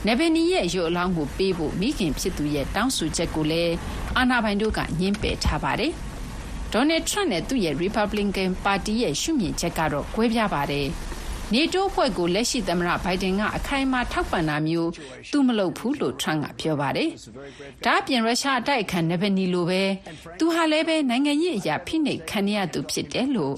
နေဗယ်နီရဲ့ ရုပ်အလောင်းကိုပေးဖို့ မိခင်ဖြစ်သူရဲ့ တောင်းဆိုချက်ကိုလည်း အာဏာပိုင်တို့ကညှင်းပယ်ထားပါတယ်။ဒေါ်နယ်ထရန့်နဲ့ သူ့ရဲ့ Republican ပါတီရဲ့ ရှုမြင်ချက်ကတော့ ကွဲပြားပါတယ်။ နေတိုးအဖွဲ့ကိုလက်ရှိသမ္မတဘိုင်ဒန်ကအခိုင်အမာထောက်ပံ့တာမျိုးသူမလုပ်ဘူးလို့ထရန့်ကပြောပါတယ်။ဒါ့အပြင်ရုရှားအတိုက်အခံနေဗနီလိုပဲသူဟာလည်းပဲနိုင်ငံရေးအရာဖိနှိပ်ခံရသူဖြစ်တယ်လို့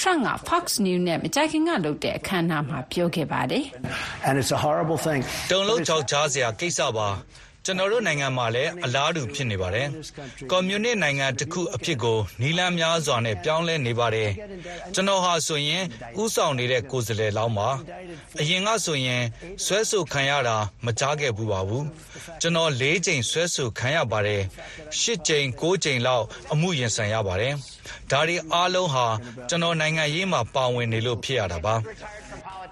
ထရန့်က Fox News နဲ့မကြခင်ကလုပ်တဲ့အခမ်းအနားမှာပြောခဲ့ပါတယ်။တုံလုံးကြောက်ကြားစရာကိစ္စပါ။ ကျွန်တော်တို့နိုင်ငံမှာလည်းအလားတူဖြစ်နေပါတယ်။ကွန်မြူနစ်နိုင်ငံတစ်ခုအဖြစ်ကိုနီလန်းများစွာနဲ့ပြောင်းလဲနေပါတယ်။ကျွန်တော်ဟာဆိုရင်ဥဆောင်နေတဲ့ကိုယ်စားလှယ်လောင်းပါ။အရင်ကဆိုရင်ဆွဲဆိုခံရတာမကြားခဲ့ဘူးပါဘူး။ကျွန်တော်၄ချိန်ဆွဲဆိုခံရပါတယ်။၈ချိန်၉ချိန်လောက်အမှုရင်ဆိုင်ရပါတယ်။ဒါတွေအားလုံးဟာကျွန်တော်နိုင်ငံရေးမှာပါဝင်နေလို့ဖြစ်ရတာပါ။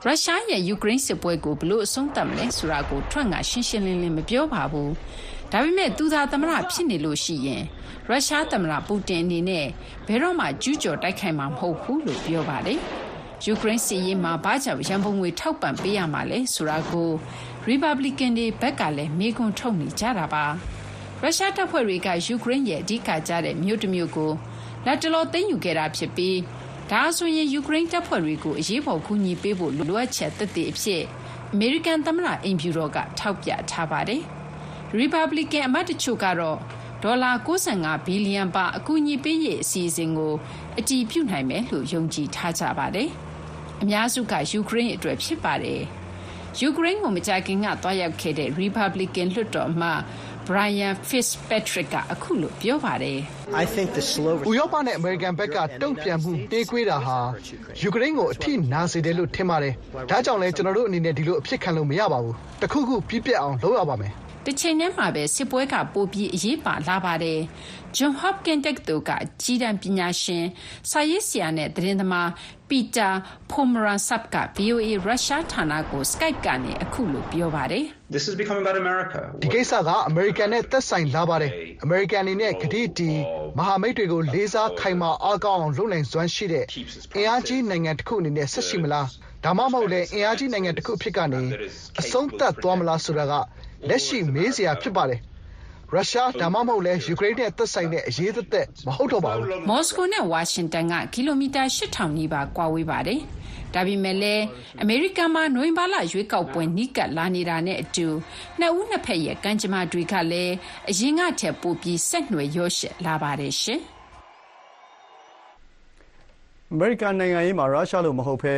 ရုရှားရဲ့ယူကရိန်းစစ်ပွဲကိုဘလို့အဆုံးသတ်မလဲဆိုတာကိုထရန့်ကရှင်းရှင်းလင်းလင်းမပြောပါဘူးဒါပေမဲ့သူသာသမရဖြစ်နေလို့ရှိရင်ရုရှားသမရပူတင်အနေနဲ့ဘယ်တော့မှကျူးကျော်တိုက်ခိုက်မှာမဟုတ်ဘူးလို့ပြောပါတယ်ယူကရိန်းစစ်ရေးမှာဘာကြောင့်ရန်ပုံငွေထောက်ပံ့ပေးရမှာလဲဆိုတာကိုရီပတ်ဘလီကန်တွေဘက်ကလည်းမေးခွန်းထုတ်နေကြတာပါရုရှားတပ်ဖွဲ့တွေကယူကရိန်းရဲ့အဓိကကျတဲ့မြို့တစ်မြို့ကိုလက်တလောသိမ်းယူခဲ့တာဖြစ်ပြီး ဒါဆိုရင်ယူကရိန်းတပ်ဖွဲ့တွေကိုအရေးပေါ်ကူညီပေးဖို့လိုအပ်ချက်သက်သေအဖြစ်အမေရိကန်သမ္မတအိမ်ဖြူတော်ကထောက်ပြထားပါတယ်။ Republican အမတ်တချို့ကတော့ဒေါ်လာ65ဘီလီယံပါအကူအညီပေးရေးအစီအစဉ်ကိုအတည်ပြုနိုင်မယ်လို့ယုံကြည်ထားကြပါတယ်။အများစုကယူကရိန်းအတွက်ဖြစ်ပါတယ်။ယူကရိန်းကိုမကြာခင်ကသွားရောက်ခဲ့တဲ့ Republican လွှတ်တော်အမတ် Brian Fitzpatrick ကအခုလိုပြောပါတယ်။“ဥရောပနဲ့ အမေရိကန်ဘက်က တုံ့ပြန်မှုနှေးကွေးတာဟာ ယူကရိန်းကို အထိနာစေတယ်လို့ ထင်ပါတယ်။ဒါကြောင့်လည်း ကျနော်တို့အနေနဲ့ ဒီလို အဖြစ်ခံလို့ မရပါဘူး။တခုခု ပြီးပြတ်အောင် လုပ်ရပါမယ်။” တချိန်တည်းမှာပဲ စစ်ပွဲက ပိုပြီး အရေးပါလာပါတယ်။ Johns Hopkins တက္ကသိုလ်က အကြီးတန်းပညာရှင်၊စာရေးဆရာနဲ့ သတင်းသမား Peter Pomerantsev က VOA ရုရှားဌာနကို Skype ကနေ အခုလို ပြောပါတယ်။“ဒီကိစ္စက အမေရိကန်နဲ့ သက်ဆိုင်လာပါတယ်။အမေရိကန်အနေနဲ့ ကတိတည်၊မဟာမိတ်တွေကို လေးစားခိုင်မာအားကောင်းအောင် လုပ်နိုင်စွမ်းရှိတဲ့ အင်အားကြီးနိုင်ငံတခုအနေနဲ့ ဆက်ရှိမလား၊ဒါမှမဟုတ်လည်း အင်အားကြီးနိုင်ငံတခုအဖြစ်ကနေ အဆုံးသတ်သွားမလားဆိုတာက လက်ရှိ မေးစရာဖြစ်ပါတယ်။ရုရှား ဒါမှမဟုတ်လည်း ယူကရိန်းနဲ့ သက်ဆိုင်တဲ့ အရေးသက်သက် မဟုတ်တော့ပါဘူး။”မော်စကိုနဲ့ ဝါရှင်တန်က ကီလိုမီတာ ၈,၀၀၀ နီးပါး ကွာဝေးပါတယ်။ဒါပေမဲ့လည်း အမေရိကန်မှာ နိုဝင်ဘာလ ရွေးကောက်ပွဲ နီးကပ်လာနေတာနဲ့အတူ နှစ်ဦးနှစ်ဘက်ရဲ့ ကံကြမ္မာတွေကလည်း အရင်ကထက် ပိုပြီး ဆက်နွယ် ရောယှက်လာပါတယ်။အမေရိကန်နိုင်ငံရေးမှာ ရုရှားလိုမဟုတ်ဘဲ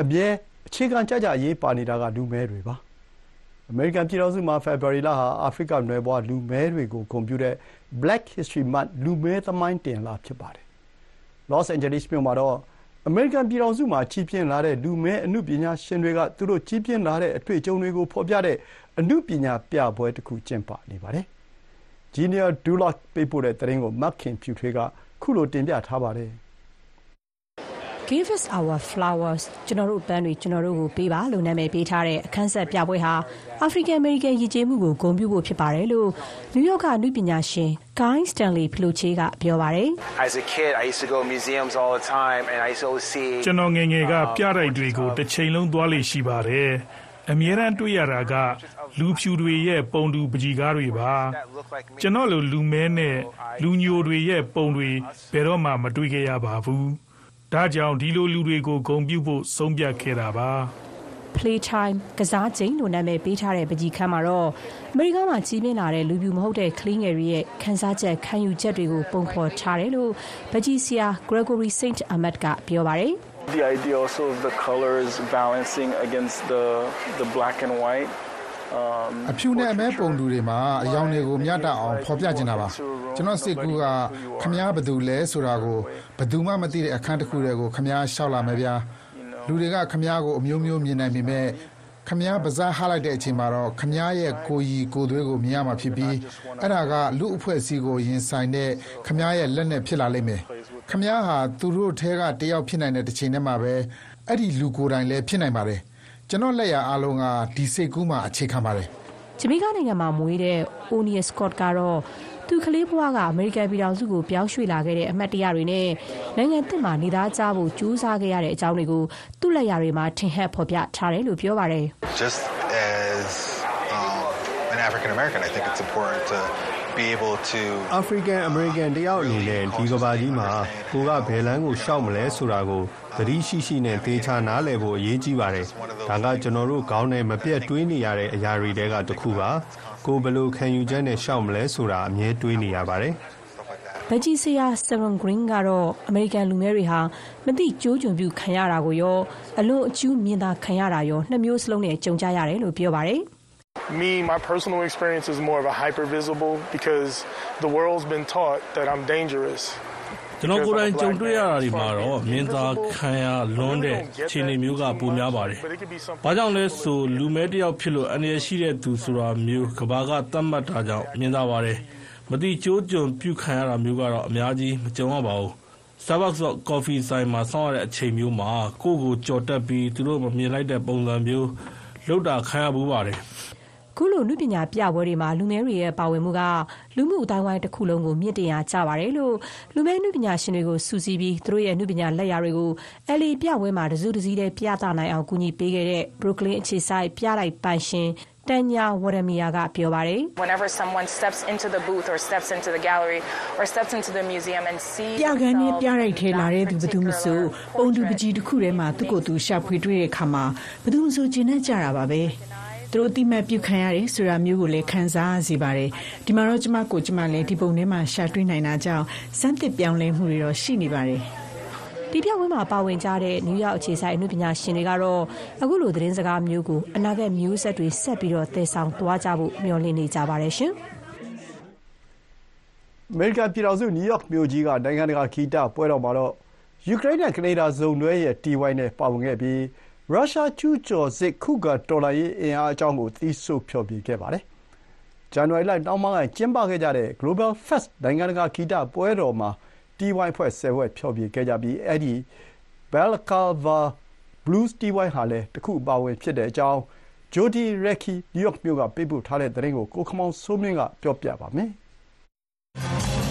အမြဲ အခြေခံကျကျ အရေးပါနေတာက လူမည်းတွေပါ။ အမေရိကန်ပြည်ထောင်စုမှာ ဖေဖော်ဝါရီလဟာ အာဖရိကနွယ်ဖွား လူမည်းတွေကို ဂုဏ်ပြုတဲ့ Black History Month လူမည်း သမိုင်းတင်လ ဖြစ်ပါတယ်။လော့စ်အိန်ဂျလိစ်မြို့မှာတော့ အမေရိကန်ပြည်ထောင်စုမှာ ကြီးပြင်းလာတဲ့ လူမည်း အနုပညာရှင်တွေက သူတို့ ကြီးပြင်းလာတဲ့ အတွေ့အကြုံတွေကို ဖော်ပြတဲ့ အနုပညာပြပွဲတခု ကျင်းပနေပါတယ်။ Genia Dulot ပေးပို့တဲ့သတင်းကို မခင်ဖြူထွေးကခုလိုတင်ပြထားပါတယ်။ “Give us our flowers ကျနော်တို့ပန်းတွေကျနော်တို့ကိုပေးပါ။”လို့နာမည်ပေးထားတဲ့အခန်းဆက်ပြပွဲဟာအာဖရိကန်-အမေရိကန်ယဉ်ကျေးမှုကိုဂုဏ်ပြုဖို့ဖြစ်ပါတယ်လို့နယူးယောက်ကအနုပညာရှင် Guy Stanley Philoche ကပြောပါတယ်။“ကျနော်ငယ်ငယ်ကပြတိုက်တွေကိုတချိန်လုံးသွားလေ့ရှိပါတယ်။အမြဲတမ်းတွေ့ရတာကလူဖြူတွေရဲ့ပုံတူပန်းချီကားတွေပါ။ကျနော့်လိုလူမည်းနဲ့လူညိုတွေရဲ့ပုံတွေဘယ်တော့မှမတွေ့ခဲ့ရပါဘူး။ ဒါကြောင့်ဒီလိုလူတွေကိုဂုဏ်ပြုဖို့ဆုံးဖြတ်ခဲ့တာပါ။” Playtime ကစားချိန်လို့နာမည်ပေးထားတဲ့ပန်းချီခန်းမှာတော့အမေရိကားမှာကြီးပြင်းလာတဲ့လူဖြူမဟုတ်တဲ့ကလေးငယ်တွေရဲ့ခံစားချက်ခံယူချက်တွေကိုပုံဖော်ထားတယ်လို့ပန်းချီဆရာ Gregory Saint Amand ကပြောပါတယ်။“ အဖြူနဲ့အမည်းပုံတူတွေမှာ အရောင်တွေကို မျှတအောင် ဖော်ပြချင်တာပါ။ကျနော့်စိတ်ကူးက ခင်ဗျား ဘယ်သူလဲဆိုတာကို ဘယ်သူမှမသိတဲ့ အခန်းတခုထဲကို ခင်ဗျား လျှောက်လာမယ်ဗျာ။လူတွေက ခင်ဗျားကို အမျိုးမျိုးမြင်နိုင်ပေမဲ့ခင်ဗျား ပါးစပ်ဟလိုက်တဲ့အချိန်မှာတော့ ခင်ဗျားရဲ့ ကိုယ်ရည်ကိုယ်သွေးကို မြင်ရမှာဖြစ်ပြီး အဲဒါက လူ့အဖွဲ့အစည်းကို ရင်ဆိုင်တဲ့ ခင်ဗျားရဲ့ လက်နက်ဖြစ်လာလိမ့်မယ်။ခင်ဗျားဟာ သူတို့ထဲက တယောက်ဖြစ်နိုင်တဲ့ တချိန်တည်းမှာပဲ အဲဒီလူကိုယ်တိုင်လည်း ဖြစ်နိုင်ပါတယ်။ ကျနော့်လက်ရာအားလုံးကဒီစိတ်ကူးမှာအခြေခံပါတယ်။”ဂျမေကာနိုင်ငံမှာမွေးတဲ့ O'Neil Scott ကတော့သူကလေးဘဝကအမေရိကန်ပြည်ထောင်စုကိုပြောင်းရွှေ့လာခဲ့တဲ့အမှတ်တရတွေနဲ့နိုင်ငံသစ်မှာနေသားကျဖို့ကြိုးစားခဲ့ရတဲ့အကြောင်းတွေကိုသူ့လက်ရာတွေမှာထင်ဟပ်ဖော်ပြထားတယ်လို့ပြောပါတယ်။“ အာဖရိကန်-အမေရိကန်တယောက်အနေနဲ့ ဒီကမ္ဘာကြီးမှာ ကိုယ်က ဘယ်လမ်းကိုလျှောက်မလဲဆိုတာကို သတိရှိရှိနဲ့ သေချာနားလည်ဖို့ အရေးကြီးပါတယ်။ဒါက ကျနော်တို့ခေါင်းထဲ မပြတ်တွေးနေရတဲ့အရာတွေထဲကတခုပါ။ကိုယ် ဘယ်လိုခံယူချက်နဲ့ လျှောက်မလဲဆိုတာ အမြဲတွေးနေရပါတယ်။”ပန်းချီဆရာ Serron Green ကတော့ အမေရိကန်လူမည်းတွေဟာ မသိကျိုးကျွန်ပြုခံရတာကိုရော အလွန်အကျူး မြင်သာခံရတာရော နှစ်မျိုးစလုံးနဲ့ ကြုံကြရတယ်လို့ ပြောပါတယ်။“ ကျနော်ကိုယ်တိုင်ကြုံတွေ့ရတာတွေမှာတော့မြင်သာခံရလွန်းတဲ့အခြေအနေမျိုးကပိုများပါတယ်။ဘာကြောင့်လဲဆိုလူမည်းတယောက်ဖြစ်လို့အန္တရာယ်ရှိတဲ့သူဆိုတာမျိုးကမ္ဘာကသတ်မှတ်တာကြောင့်မြင်သာပါတယ်။မသိကျိုးကျွန်ပြုခံရတာမျိုးကတော့အများကြီးမကြုံရပါဘူး။ Starbucks ကော်ဖီဆိုင်မှာစောင့်ရတဲ့အချိန်မျိုးမှာကိုယ့်ကိုကျော်တက်ပြီးသူတို့မမြင်လိုက်တဲ့ပုံစံမျိုးလုပ်တာခံရဖူးပါတယ်။ ခုလို အနုပညာပြပွဲတွေမှာ လူမည်းတွေရဲ့ ပါဝင်မှုက လူမှုအသိုင်းအဝိုင်းတခုလုံးကို မြင့်တင်ရာကျပါတယ်လို့ လူမည်းအနုပညာရှင်တွေကို စုစည်းပြီး သူတို့ရဲ့ အနုပညာလက်ရာတွေကို LA ပြပွဲမှာ တစုတစည်းတည်း ပြသနိုင်အောင် ကူညီပေးခဲ့တဲ့ Brooklyn အခြေစိုက် ပြတိုက်ပိုင်ရှင် Tanya Waramia ကပြောပါတယ်။ Whenever someone steps into the booth or steps into the gallery or steps into the museum and see ပြကန်းနဲ့ပြရိုက်ထဲ လာတဲ့သူ ဘယ်သူမဆို ပုံတူပကြီးတစ်ခုထဲမှာ သူ့ကိုယ်သူ ရှာဖွေတွေ့တဲ့အခါမှာဘယ်သူမဆို ကျင်နေကြတာပါပဲ သူတို့တိမတ်ပြုခံရတယ်ဆိုတာမျိုးကိုလည်းခံစားရစေပါတယ်ဒီမှာတော့ကျမကိုကျမလည်းဒီပုံထဲမှာရှာတွေ့နိုင်တာကြောင့်စမ်းသစ်ပြောင်းလဲမှုတွေတော့ရှိနေပါတယ်ဒီပြပွဲမှာပါဝင်ကြတဲ့နယူးယောက်အခြေစိုက်အမှုပညာရှင်တွေကတော့အခုလိုသတင်းစကားမျိုးကိုအနာဂတ်မျိုးဆက်တွေဆက်ပြီးတော့တည်ဆောင်သွားကြဖို့မျှော်လင့်နေကြပါတယ်ရှင်အမေရိကန်ပြည်ထောင်စုနယူးယောက်မြို့ကြီးကနိုင်ငံတကာဂီတပွဲတော်မှာတော့ယူကရိန်းနဲ့ကနေဒါစုံတွဲရဲ့တီဝိုင်းနဲ့ပါဝင်ခဲ့ပြီး ရုရှားကျူးကျော်စစ်ခုခံတော်လှန်ရေးအင်အားအကြောင်းကို သီးဆိုဖျော်ဖြေခဲ့ပါတယ်။ဇန်နဝါရီလနှောင်းပိုင်းက ကျင်းပခဲ့ကြတဲ့ Global Fest နိုင်ငံတကာ ဂီတပွဲတော်မှာ တီးဝိုင်းအဖွဲ့ ၁၀ ဖွဲ့ ဖျော်ဖြေခဲ့ကြပြီး အဲဒီ Balaclava Blues တီးဝိုင်းဟာလည်း တခုအပါအဝင် ဖြစ်တဲ့အကြောင်း Jody Recchi နယူးယောက်မြို့က ပေးပို့ထားတဲ့သတင်းကို ကိုခင်မောင်စိုးမင်း က ပြောပြပါမယ်။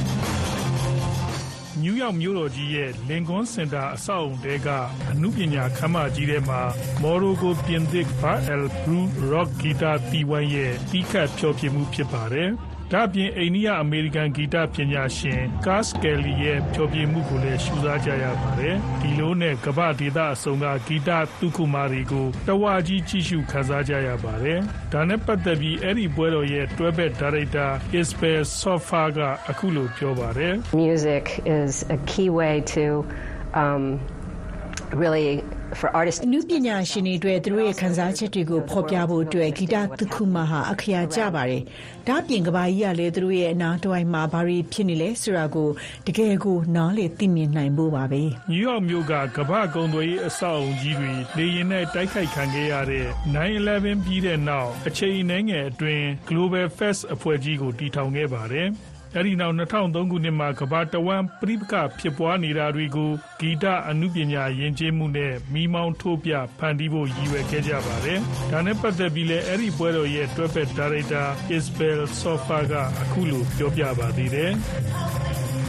နယူးယောက်မြို့တော်ကြီးရဲ့လင်ကွန်းစင်တာအဆောက်အုံတဲကအမှုပညာခမ်းမကြီးထဲမှာ မော်ရိုကို ပြင်သစ်ဘာအယ်ဘရူးရော့ဂီတာတီဝိုင်းရဲ့ တီးခတ်ဖျော်ဖြေမှု ဖြစ်ပါတယ်။ ဒါ့အပြင် အိန္ဒိယအမေရိကန် ဂီတပညာရှင် Cass Kelly ရဲ့ ဖျော်ဖြေမှုကိုလည်း ရှုစားကြရပါတယ်။ဒီလိုနဲ့ ကမ္ဘာဒေသအစုံက ဂီတသုခုမာတွေကို တဝါကြီး ကြည့်ရှုခန်းစားကြရပါတယ်။ဒါနဲ့ပတ်သက်ပြီး အဲ့ဒီပွဲတော်ရဲ့ တွဲဘက်ဒါရိုက်တာ Isabel Sofa ကအခုလို ပြောပါတယ်။ Music is a key way to um really for artists နုပညာရှင်တွေအတွက်သူတို့ရဲ့ခံစားချက်တွေကိုဖော်ပြဖို့အတွက်ဂီတတစ်ခုမှဟာအခရာကျပါတယ်။ဒါ့အပြင်ကဘာကြီးကလည်းသူတို့ရဲ့အနာတဝိုင်းမှာဘာတွေဖြစ်နေလဲဆိုတာကိုတကယ်ကိုနားလေသိမြင်နိုင်ဖို့ပါပဲ။နယူးယောက်မြို့ကကမ္ဘာကုံသွေးအဆောက်အုံကြီးတွေလေရင်နဲ့တိုက်ခိုက်ခံခဲ့ရတဲ့9/11ပြီးတဲ့နောက်အချိန်နှဲငယ်အတွင်း Global Fest အဖွဲ့ကြီးကိုတည်ထောင်ခဲ့ပါတယ်။ အဲဒီနောက်2003ခုနှစ်မှာ ကမ္ဘာတဝန်းပြိပခဖြစ်ပွားနေတာတွေကို ဂီတအမှုပညာယဉ်ကျေးမှုနဲ့မိမောင်းထိုးပြဖန်တီးဖို့ ရည်ရွယ်ခဲ့ကြပါတယ်။ဒါနဲ့ပတ်သက်ပြီးလည်း အဲ့ဒီပွဲတော်ရဲ့ တွဲဖက်ဒါရိုက်တာ Isabel Sofa ကအခုလို ပြောပြပါသေးတယ်။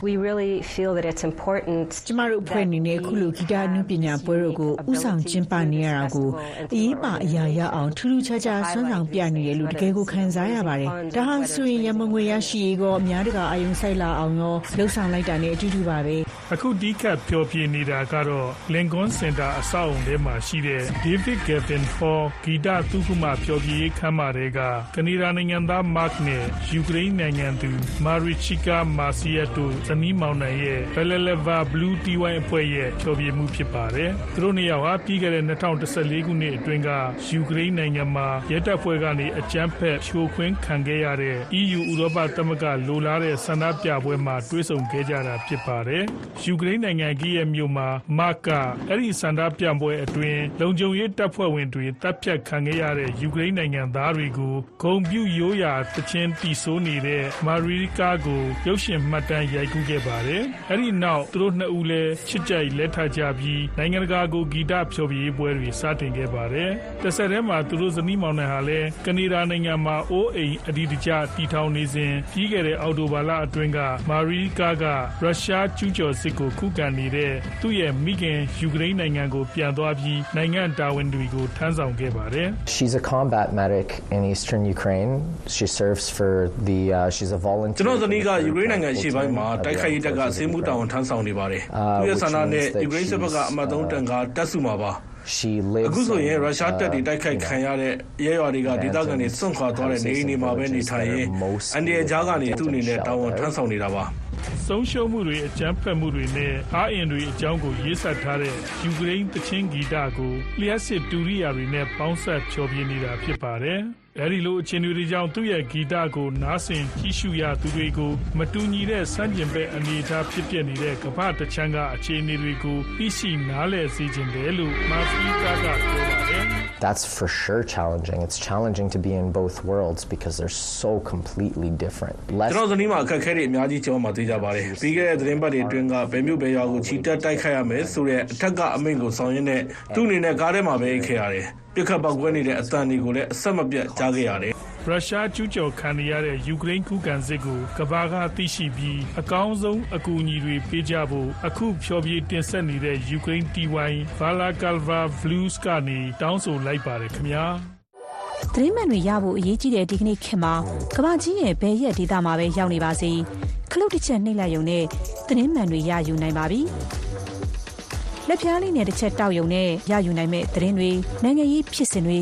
we really feel that it's important ကျမတို့အဖွဲ့အနေနဲ့ခုလို ဂီတအနုပညာပွဲတော်ကိုဥဆောင်ကျင်းပနေရတာကို အရေးပါအရာရအောင် ထူးထူးခြားခြားဆွမ်းဆောင်ပြနေတယ်လို့ တကယ်ကို ခံစားရပါတယ်။ဒါဟာဆိုရင်ရမငွေရရှိရေးကော အများတကာအယုံဆိုင်လာအောင်ရောလှုပ်ဆောင်လိုက်တာနဲ့အတူတူပါပဲ။အခုဒီကပ်ပျော်ပြနေတာကတော့ Lincoln Center အဆောက်အုံထဲမှာရှိတဲ့ David Gavin Hall ဂီတသုခုမပျော်ပြရေးခမ်းမတွေကကနေဒါနိုင်ငံသား Mark နဲ့ယူကရိန်းနိုင်ငံသူ Marichika Masiato သမီးမောင်နှံရဲ့ Beleleva Blue TY အဖွဲ့ရဲ့ဖျော်ဖြေမှုဖြစ်ပါတယ်။သူတို့နှစ်ယောက်ဟာပြီးခဲ့တဲ့2014ခုနှစ်အတွင်းကယူကရိန်းနိုင်ငံမှာရဲတပ်ဖွဲ့ကနေအကြမ်းဖက်ဖြိုခွင်းခံခဲ့ရတဲ့ EU ဥရောပသမဂ္ဂလိုလားတဲ့ဆန္ဒပြပွဲမှာ တွဲဆုံခဲ့ကြတာဖြစ်ပါတယ်။ယူကရိန်းနိုင်ငံကီးရဲ့မြို့မှာမကအဲ့ဒီဆန္ဒပြပွဲအတွင်း လုံခြုံရေးတပ်ဖွဲ့ဝင်တွေတပ်ဖြတ်ခံခဲ့ရတဲ့ ယူကရိန်းနိုင်ငံသားတွေကို ဂုံပြူရိုးရာတခြင်းတီဆိုးနေတဲ့မာရီကာကို ရုပ်ရှင်မှတ်တမ်းရိုက်ကူးခဲ့ပါတယ်။အဲဒီနောက် သူတို့နှစ်ဦးလည်း ချစ်ကြိုက်လက်ထပ်ကြပြီး နိုင်ငံတကာကို ဂီတဖျော်ဖြေပွဲတွေ စတင်ခဲ့ပါတယ်။တစ်ဆက်တည်းမှာ သူတို့ဇနီးမောင်နှံဟာလည်း ကနေဒါနိုင်ငံမှာ အိုးအိမ်အဒီတကျတီထောင်နေစဉ် ပြီးခဲ့တဲ့ အော်တိုဘာလအတွင်းကမာရီကာကရုရှားကျူးကျော်စစ်ကို ခုခံနေတဲ့ သူ့ရဲ့မိခင် ယူကရိန်းနိုင်ငံကို ပြန်သွားပြီး နိုင်ငံတာဝန်တွေကို ထမ်းဆောင်ခဲ့ပါတယ်။ She's a combat medic in eastern Ukraine. She serves for the uh, she's a volunteer ကျွန်တော်ဇနီးက ယူကရိန်းနိုင်ငံရှေ့ပိုင်းမှာ တိုက်ခိုက်ရေးတပ်ကစေမှုတာဝန်ထမ်းဆောင်နေပါတယ်။သူရဲ့ဆန္ဒနဲ့ ယူကရိန်းစစ်ဘက်က အမတ်သုံးတန်ကတက်စုမှာပါ။ အခုဆိုရင် ရုရှားတပ်တွေတိုက်ခိုက်ခံရတဲ့ရဲရွာတွေက ဒေသခံတွေ စွန့်ခွာသွားတဲ့ နေအိမ်တွေမှာပဲ နေထိုင်ရင်း အန်ဒီရဲ့ကြားကနေ သူ့အနေနဲ့ တာဝန်ထမ်းဆောင်နေတာပါ။ ဆုံးရှုံးမှုတွေအကြမ်းဖက်မှုတွေနဲ့အားအင်တွေအကြောင်းကိုရေးဆက်ထားတဲ့ယူကရိန်းတချင်းဂီတကိုလျှက်စစ်တူရိယာတွေနဲ့ပေါင်းဆက်ဖျော်ဖြေနေတာဖြစ်ပါတယ်။အဲဒီလိုအခြေအနေတွေကြောင့်သူ့ရဲ့ဂီတကိုနားဆင်ကြည့်ရှုရသူတွေကိုမတူညီတဲ့စမ်းကျင်ဘက်အနေအထားဖြစ်ပျက်နေတဲ့ကမ္ဘာတချမ်းကအခြေအနေတွေကိုသိရှိနားလည်စေခြင်းတယ်လို့မာဖီကာကပြောပါတယ် that's for sure challenging. It's challenging to be in both worlds because they're so completely different. ကျွန်တော်ဇနီးမှာအခက်အခဲတွေအများကြီးကျော်မှာသိကြပါတယ်။ပြီးခဲ့တဲ့သတင်းပတ်တွေအတွင်းကဘယ်မျိုးဘယ်ရွာကိုချီတက်တိုက်ခိုက်ရမယ်ဆိုတဲ့အထက်ကအမိန့်ကိုဆောင်ရင်းနဲ့သူ့အနေနဲ့ကားထဲမှာပဲအိတ်ခဲ့ရတယ်။ပြစ်ခတ်ပောက်ကွဲနေတဲ့အတန်တွေကိုလည်းအဆက်မပြတ်ကြားခဲ့ရတယ်ရုရှားကျူးကျော်ခံနေရတဲ့ယူကရိန်းခုခံစစ်ကိုကမ္ဘာကသိရှိပြီးအကောင်းဆုံးအကူအညီတွေပေးကြဖို့အခုဖျော်ဖြေတင်ဆက်နေတဲ့ယူကရိန်းတီဝိုင်း Vala Calva Blues ကနေတောင်းဆိုလိုက်ပါတယ်ခင်ဗျာသတင်းမှန်တွေရဖို့အရေးကြီးတဲ့ဒီကနေ့ခေတ်မှာကမ္ဘာကြီးရဲ့ဘယ်ရက်ဒေသမှာပဲရောက်နေပါစေ ခလုတ်တစ်ချက်နှိပ်လိုက်ရုံနဲ့သတင်းမှန်တွေရယူနိုင်ပါပြီလက်ဖြားလေးနဲ့တစ်ချက်တောက်ရုံနဲ့ရယူနိုင်မဲ့သတင်းတွေနိုင်ငံရေးဖြစ်စဉ်တွေ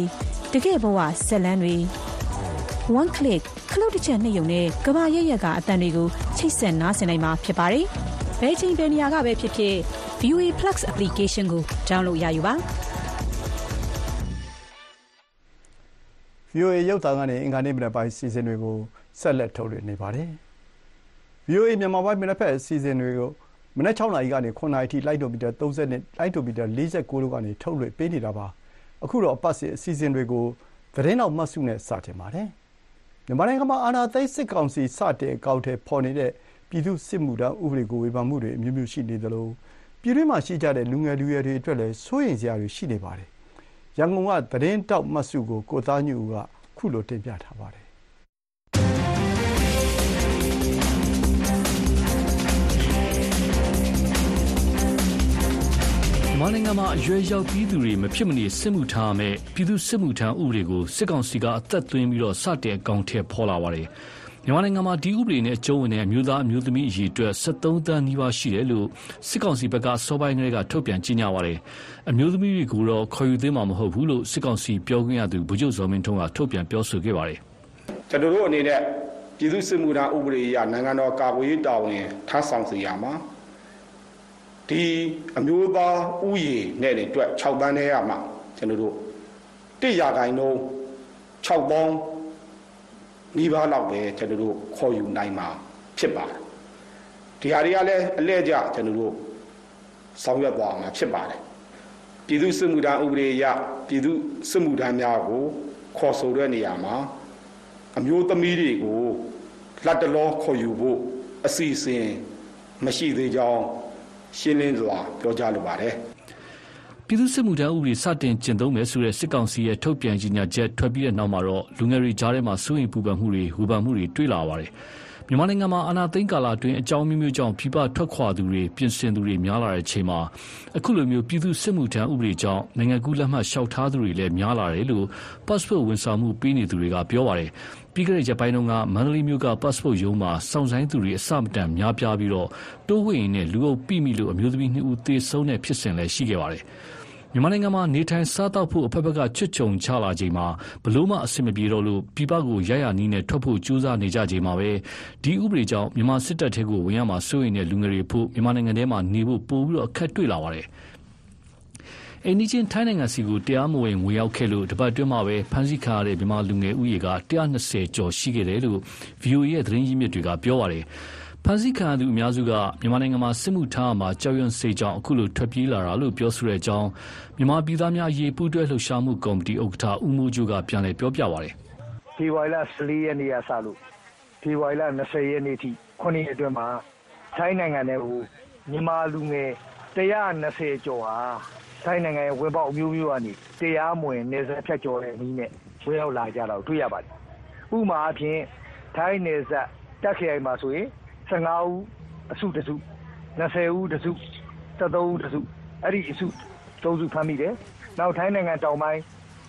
တကယ်ဘဝဆက်လန်းတွေ one click ခလုတ်တစ်ချက်နှိပ်ရုံနဲ့ကဘာရက်ရက်ကအတန်တွေကိုချိတ်ဆက်နားဆင်နိုင်မှာဖြစ်ပါတယ်။ဘယ်ချိန်ဘယ်နေရာကပဲဖြစ်ဖြစ် VOA Plus application ကို download ရယူပါ။ VOA ရုပ်သံကနေအင်္ဂါနေ့မနက်ပိုင်းစီစဉ်တွေကိုဆက်လက်ထုတ်လွှင့်နေပါတယ်။ VOA မြန်မာပိုင်းမနက်ဖက်စီစဉ်တွေကိုမနက်6နာရီကနေ9နာရီထိလိုက်ဒိုမီတာ30နဲ့လိုက်ဒိုမီတာ49တို့ကနေထုတ်လွှင့်ပေးနေတာပါ။အခုတော့အပတ်စဉ်အစီအစဉ်တွေကိုသတင်းတော်မှတ်စုနဲ့စတင်ပါတယ်။မြန်မာနိုင်ငံမှာအာဏာသိမ်းစစ်ကောင်စီစတင်အကောင်အထည်ဖော်နေတဲ့ပြည်သူ့စစ်မှုထမ်းဥပဒေကိုဝေဖန်မှုတွေအမျိုးမျိုးရှိနေသလိုပြည်တွင်းမှာရှိကြတဲ့လူငယ်လူရွယ်တွေအတွက်လည်းစိုးရိမ်စရာတွေရှိနေပါတယ်။ရန်ကုန်ကသတင်းထောက်မစုကိုကိုသားညွန့်ဦးကခုလိုတင်ပြထားပါတယ် မြန်မာနိုင်ငံမှာ အရွယ်ရောက်ပြီးသူတွေ မဖြစ်မနေ စစ်မှုထမ်းရမယ့် ပြည်သူ့စစ်မှုထမ်းဥပဒေကို စစ်ကောင်စီက အသက်သွင်းပြီး စတင်အကောင်အထည်ဖော်လာပါတယ်။မြန်မာနိုင်ငံမှာ ဒီဥပဒေနဲ့ အကျုံးဝင်တဲ့ အမျိုးသား အမျိုးသမီး အရေအတွက်73သန်းနီးပါးရှိတယ်လို့ စစ်ကောင်စီဘက်ကစောပိုင်းကလေးက ထုတ်ပြန်ကြေညာပါတယ်။အမျိုးသမီးတွေကိုတော့ ခေါ်ယူသင့်မှာ မဟုတ်ဘူးလို့ စစ်ကောင်စီပြောခွင့်ရသူ ဗိုလ်ချုပ်ဇော်မင်းထွန်းက ထုတ်ပြန်ပြောဆိုခဲ့ပါတယ်။ကျွန်တော်တို့အနေနဲ့ ပြည်သူ့စစ်မှုထမ်းဥပဒေအရ နိုင်ငံတော်ကာကွယ်ရေးတာဝန် ထမ်းဆောင်စေရမှာ ဒီအမျိုးသားဥယျာဉ်နဲ့တွေအတွက်6ပန်းထဲရမှာကျွန်တော်တို့1ရာခိုင်နှုန်း6ပေါင်းနီးပါးလောက်ပဲကျွန်တော်တို့ခေါ်ယူနိုင်မှာဖြစ်ပါတယ်ဒီဟာတွေကလည်းအလဲကျကျွန်တော်တို့ဆောင်ရွက်သွားမှာဖြစ်ပါတယ်ပြည်သူစစ်မှုထမ်းဥပဒေအရပြည်သူစစ်မှုထမ်းများကိုခေါ်ဆိုတဲ့နေရာမှာအမျိုးသမီးတွေကိုလက်တလောခေါ်ယူဖို့အစီအစဉ်မရှိသေးကြောင်း ရှင်းလင်းစွာပြောကြားလိုပါတယ်ပြည်သူ့စစ်မှုထမ်းဥပဒေစတင်ကျင့်သုံးမယ်ဆိုတဲ့စစ်ကောင်စီရဲ့ထုတ်ပြန်ကြေညာချက်ထွက်ပြီးတဲ့နောက်မှာတော့လူငယ်တွေကြားထဲမှာစိုးရိမ်ပူပန်မှုတွေဝေဖန်မှုတွေတွေ့လာပါတယ်။မြန်မာနိုင်ငံမှာအာဏာသိမ်းကာလအတွင်းအကြောင်းမျိုးမျိုးကြောင့်ပြည်ပထွက်ခွာသူတွေပြင်ဆင်သူတွေများလာတဲ့အချိန်မှာအခုလိုမျိုးပြည်သူ့စစ်မှုထမ်းဥပဒေကြောင့်နိုင်ငံကူးလက်မှတ်လျှောက်ထားသူတွေလည်းများလာတယ်လို့ passport ဝန်ဆောင်မှုပေးနေသူတွေကပြောပါတယ်။ ပြီးခဲ့တဲ့ရက်ပိုင်းတုန်းက မန္တလေးမြို့က passport ရုံးမှာ စောင့်ဆိုင်းသူတွေအစမတန်များပြားပြီး တိုးဝှေ့ရင်းနဲ့လူအုပ်ပိမိလို့ အမျိုးသမီးနှစ်ဦးသေဆုံးတဲ့ဖြစ်စဉ်လည်းရှိခဲ့ပါတယ်။မြန်မာနိုင်ငံမှာ နေထိုင်စားသောက်ဖို့ အဘက်ဘက်က ချွတ်ခြုံချလာချိန်မှာ ဘယ်လိုမှ အဆင်မပြေတော့လို့ ပြည်ပကို ရရနီးနဲ့ ထွက်ဖို့ကြိုးစားနေကြချိန်မှာပဲ ဒီဥပဒေကြောင့် မြန်မာစစ်တပ်ထဲကိုဝင်ရမှာ စိုးရိမ်တဲ့လူငယ်တွေဖို့ မြန်မာနိုင်ငံထဲမှာနေဖို့ ပိုပြီး အခက်တွေ့လာပါတယ်။ အိန္ဒိချင်း ထိုင်းနိုင်ငံစီကို တရားမဝင် ဝင်ရောက်ခဲ့လို့ တပတ်တွင်းမှာပဲ ဖမ်းဆီးခံရတဲ့ မြန်မာလူငယ်ဦးရေက120ကျော်ရှိခဲ့တယ်လို့ VOA ရဲ့ သတင်းရင်းမြစ်တွေက ပြောပါတယ်။ဖမ်းဆီးခံရသူအများစုက မြန်မာနိုင်ငံမှာ စစ်မှုထမ်းမှာ ကြောက်ရွံ့စိတ်ကြောင့် အခုလို ထွက်ပြေးလာတာလို့ ပြောဆိုတဲ့အကြောင်း မြန်မာပြည်သားများရေး ပူးတွဲလှုပ်ရှားမှုကော်မတီ ဥက္ကဋ္ဌ ဦးမိုးကျိုးက ပြန်လည်ပြောပြပါတယ်။ဒီဝိုင်လာ14ရက်နေ့ကစလို့ဒီဝိုင်လာ20ရက်နေ့ထိ9ရက်အတွင်းမှာ ထိုင်းနိုင်ငံထဲကို မြန်မာလူငယ်120ကျော်ဟာ ထိုင်းနိုင်ငံရဲ့ ဝင်ပေါက်အမျိုးမျိုးကနေ တရားမဝင်နေဆက်ဖြတ်ကျော်တဲ့နည်းနဲ့ ဝင်ရောက်လာကြတာကို တွေ့ရပါတယ်။ဥပမာအဖြစ်ထိုင်းနေဆက်တက်ခရိုင်မှာဆိုရင်15ဦး အစုတစု20ဦးတစု73ဦးတစု အဲ့ဒီအစုသုံးစု ဖမ်းမိတယ်။နောက် ထိုင်းနိုင်ငံတောင်ပိုင်း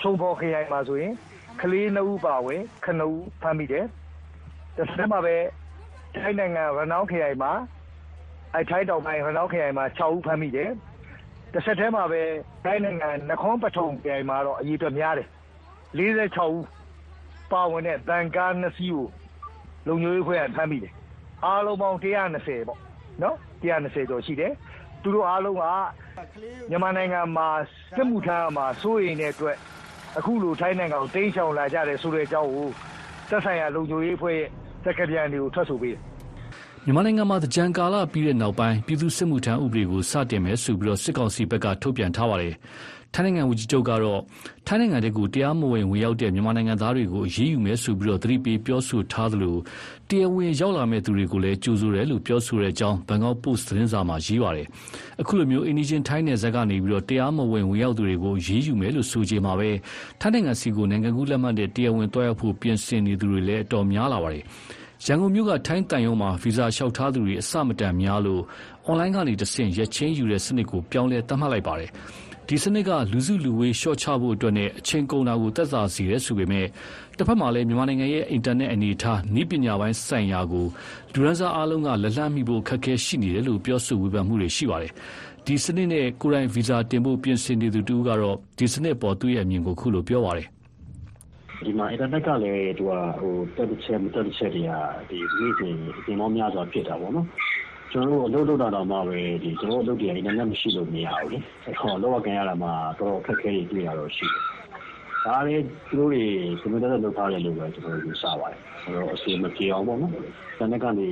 ချုံဖော်ခရိုင်မှာဆိုရင် ကလေး2ဦးပါဝင်9ဦး ဖမ်းမိတယ်။တစ်ဆက်မှာပဲထိုင်းနိုင်ငံရနောင်းခရိုင်မှာအဲထိုင်းတောင်ပိုင်း ရနောင်းခရိုင်မှာ6ဦး ဖမ်းမိတယ်။ တစ်ဆက်တည်းမှာပဲတိုင်းနိုင်ငံ နခွန်ပထုံပြိုင်မှာတော့ အရေးအတွက်များတယ်46ဦးပါဝင်တဲ့တန်ကားနှစ်စီးကို လုံခြုံရေးဖွဲ့က ဖမ်းမိတယ် အားလုံးပေါင်း120ပေါ့နော်120ကျော်ရှိတယ် သူတို့အားလုံးက မြန်မာနိုင်ငံမှာ စစ်မှုထမ်းမှာ စိုးရိမ်တဲ့အတွက် အခုလို ထိုင်းနိုင်ငံကိုတင်းချောင်လာကြတယ်ဆိုတဲ့အကြောင်းကို သက်ဆိုင်ရာ လုံခြုံရေးဖွဲ့ရဲ့ စက္ကပြန်တွေကို ထွက်ဆိုပေးတယ် မြန်မာနိုင်ငံမှာသကြံကာလပြီးတဲ့နောက်ပိုင်း ပြည်သူ့စစ်မှုထမ်းဥပဒေကို စတင်မယ်ဆိုပြီးစစ်ကောင်စီဘက်က ထုတ်ပြန်ထားပါတယ်။ထိုင်းနိုင်ငံဝန်ကြီးချုပ်ကတော့ ထိုင်းနိုင်ငံထဲကိုတရားမဝင် ဝင်ရောက်တဲ့ မြန်မာနိုင်ငံသားတွေကို အရေးယူမယ်ဆိုပြီးသတိပေးပြောဆိုထားသလို တရားဝင်ရောက်လာမယ့်သူတွေကိုလည်း ကြိုဆိုတယ်လို့ ပြောဆိုတဲ့အကြောင်း ဘန်ကောက်ပို့စ်သတင်းစာမှာ ရေးပါတယ်။အခုလို အိမ်နီးချင်း ထိုင်းနယ်စပ်ကနေ တရားမဝင် ဝင်ရောက်သူတွေကို အရေးယူမယ်လို့ ဆိုချိန်မှာပဲ ထိုင်းနိုင်ငံဆီကိုနိုင်ငံကူးလက်မှတ်နဲ့ တရားဝင်သွားရောက်ဖို့ ပြင်ဆင်နေသူတွေလည်း အတော်များလာပါတယ်။ ရန်ကုန်မြို့က ထိုင်းသံရုံးမှာ ဗီဇာလျှောက်ထားသူတွေ အဆမတန်များလို့ အွန်လိုင်းကနေတဆင့် ရက်ချိန်းယူတဲ့စနစ်ကို ပြောင်းလဲ သတ်မှတ်လိုက်ပါတယ်။ဒီစနစ်က လူစုလူဝေးလျှော့ချဖို့အတွက်နဲ့ အချိန်ကုန်တာကို သက်သာစေတယ်ဆိုပေမဲ့တစ်ဖက်မှာလည်း မြန်မာနိုင်ငံရဲ့ အင်တာနက်အနေအထား နည်းပညာပိုင်းဆိုင်ရာကို လူရန်စားအားလုံးက လက်လှမ်းမိဖို့ခက်ခဲရှိနေတယ်လို့ ပြောဆိုဝေဖန်မှုတွေ ရှိပါတယ်။ဒီစနစ်နဲ့ ကိုယ်တိုင်ဗီဇာတင်ဖို့ ပြင်ဆင်နေသူတူကတော့ ဒီစနစ်ပေါ် သူ့ရဲ့အမြင်ကိုခုလို ပြောပါတယ်။ ဒီမှာ အင်တာနက်ကလည်း သူကဟိုတက်တစ်ချက် မတက်တစ်ချက်တွေကဒီနေ့စဉ်အပြင်မောများစွာ ဖြစ်တာပေါ့နော်။ကျွန်တော်တို့ အလုပ်လုပ်တာတောင်မှပဲဒီကျွန်တော်တို့အလုပ်တွေအင်တာနက်မရှိလို့ မရဘူးလေ။ဟောလောကကန်ရတာမှတော်တော် အခက်အခဲတွေ တွေ့ရတော့ရှိတယ်။ဒါလည်း သူတို့တွေ ကွန်ပျူတာနဲ့ လုပ်ထားတယ်လို့ပဲ ကျွန်တော်ယူဆပါတယ်။အဲတော့အစီအမပြေအောင်ပေါ့နော်။တနက်ကနေ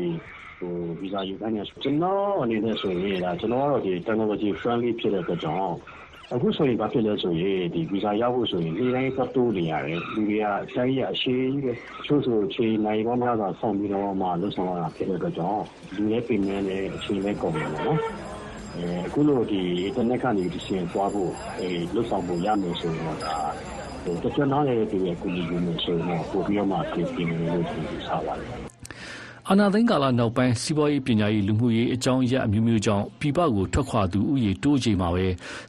ဟိုဗီဇာယူခိုင်းနေကျွန်တော်အနေနဲ့ဆိုရင်ဒါကျွန်တော်ကတော့ဒီ technology friendly ဖြစ်တဲ့အတွက်ကြောင့် အခုဆိုရင်ဘာဖြစ်လဲဆိုရင်ဒီဗီဇာရဖို့ဆိုရင်နေ့တိုင်းပတ်တိုးနေရတယ်လူတွေကတိုင်းရအရှိကြီးပဲချို့ဆိုချိန်နိုင်ပေါင်းများစွာဆောင်ပြီးတော့မှလှုပ်ဆောင်ရတာဖြစ်တဲ့အတွက်ကြောင့်လူရဲ့ပြင်မဲ့နဲ့အချိန်နဲ့ကုန်တယ်နော်အဲအခုလိုဒီ internet ကနေဒီရှင်သွားဖို့အဲလှုပ်ဆောင်ဖို့ရမယ်ဆိုရင်တော့ဒါဟိုတချို့နားရတဲ့ဒီရဲ့ကိုကြီးကြီးမျိုးဆိုတော့ပို့ပြီးတော့မှပြင်ပြနေလို့ဒီစားပါတယ် အာဏာသိမ်းကာလနောက်ပိုင်း စီးပွားရေး ပညာရေး လူမှုရေး အကြောင်းအရာအမျိုးမျိုးကြောင့် ပြည်ပကို ထွက်ခွာသူဦးရေ တိုးချိန်မှာပဲ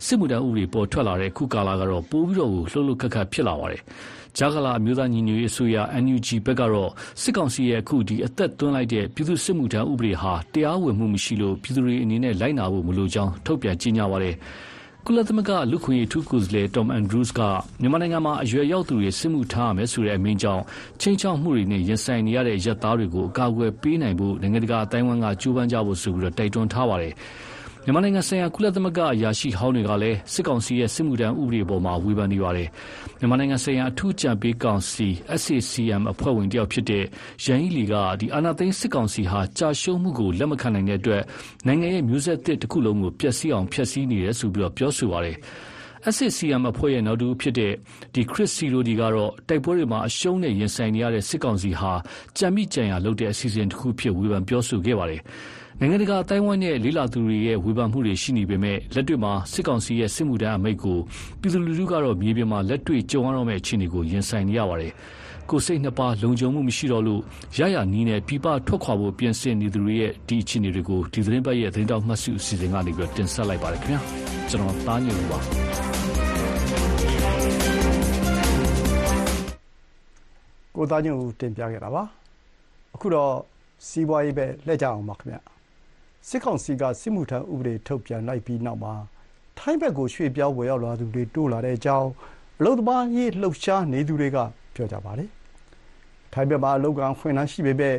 စစ်မှုထမ်းဥပဒေ ပေါ်ထွက်လာတဲ့ခုကာလကတော့ ပိုပြီးတော့လှုပ်လှုပ်ခတ်ခတ် ဖြစ်လာပါတယ်။ဂျာကလာအမျိုးသားညီညွတ်ရေးအစိုးရ NUG ဘက်ကတော့ စစ်ကောင်စီရဲ့ အခုဒီအသက်သွင်းလိုက်တဲ့ ပြည်သူစစ်မှုထမ်းဥပဒေဟာ တရားဝင်မှုမရှိလို့ ပြည်သူတွေအနေနဲ့ လိုက်နာဖို့ မလိုကြောင်း ထုတ်ပြန်ကြေညာပါတယ်။ကု လသမဂ္ဂလူခွင့်ရေးထူးကိုယ်စားလှယ် Tom Andrews က မြန်မာနိုင်ငံမှာ အရွယ်ရောက်သူတွေ စစ်မှုထမ်းရမယ်ဆိုတဲ့အမိန့်ကြောင့်ချင်းချောက်မှုတွေနဲ့ ရင်ဆိုင်နေရတဲ့ရက်သားတွေကို အကာအကွယ်ပေးနိုင်ဖို့ နိုင်ငံတကာအတိုင်းအဝန်ကကြိုးပမ်းကြဖို့ဆိုပြီးတိုက်တွန်းထားပါတယ်။ မြန်မာနိုင်ငံဆိုင်ရာ ကုလသမဂ္ဂအရာရှိဟောင်းတွေကလည်း စစ်ကောင်စီရဲ့ စစ်မှုထမ်းဥပဒေပေါ်မှာဝေဖန်နေပါတယ်။မြန်မာနိုင်ငံဆိုင်ရာ အထူးကြံပေးကောင်စီ SACM အဖွဲ့ဝင်တယောက်ဖြစ်တဲ့ရန်ကြီးလီကဒီအာနာသိန်းစစ်ကောင်စီဟာကြာရှုံးမှုကို လက်မခံနိုင်တဲ့အတွက် နိုင်ငံရဲ့ မျိုးဆက်သစ်တစ်ခုလုံးကို ပျက်စီးအောင် ဖျက်ဆီးနေတယ်ဆိုပြီးပြောဆိုပါတယ်။ SCCM အဖွဲ့ရဲ့ နောက်တူဖြစ်တဲ့ဒီ Chris Sirodi ကတော့ တိုက်ပွဲတွေမှာ အရှုံးနဲ့ ရင်ဆိုင်နေရတဲ့ စစ်ကောင်စီဟာ ကြံမိကြံရလုပ်တဲ့ အစီအစဉ်တစ်ခုဖြစ် ဝေဖန်ပြောဆိုခဲ့ပါတယ်။ နိုင်ငံတကာအတိုင်းအဝိုင်းနဲ့လေးလာသူတွေရဲ့ဝေဖန်မှုတွေရှိနေပေမဲ့လက်တွေ့မှာစစ်ကောင်စီရဲ့စစ်မှုထမ်းအမိန့်ကိုပြည်သူလူထုကတော့မြေပြင်မှာလက်တွေ့ကြုံရတော့မယ့်အခြေအနေကိုရင်ဆိုင်နေရပါတယ်။ကိုစိတ်နှစ်ပါးလုံခြုံမှုမရှိတော့လို့ရရနီးနဲ့ပြပထွက်ခွာဖို့ပြင်ဆင်နေသူတွေရဲ့ဒီအခြေအနေတွေကိုဒီသတင်းပတ်ရဲ့သတင်းတောက်မှတ်စုအစီအစဉ်ကနေပြီးတင်ဆက်လိုက်ပါတယ်ခင်ဗျာ။ကျွန်တော်သားညွန့်ပါကိုသားညွန့်တင်ပြခဲ့တာပါ။အခုတော့စီးပွားရေးပဲလှည့်ကြအောင်ပါခင်ဗျာ။ စစ်ကောင်စီက စစ်မှုထမ်းဥပဒေ ထုတ်ပြန်လိုက်ပြီးနောက်မှာ ထိုင်းဘက်ကို ရွှေ့ပြောင်းဝင်ရောက်လာသူတွေ တိုးလာတဲ့အကြောင်း အလုပ်သမားရေး လှုပ်ရှားနေသူတွေက ပြောကြပါတယ်။ထိုင်းဘက်မှာ အလုပ်ကံခွင့်လန်း ရှိပေမဲ့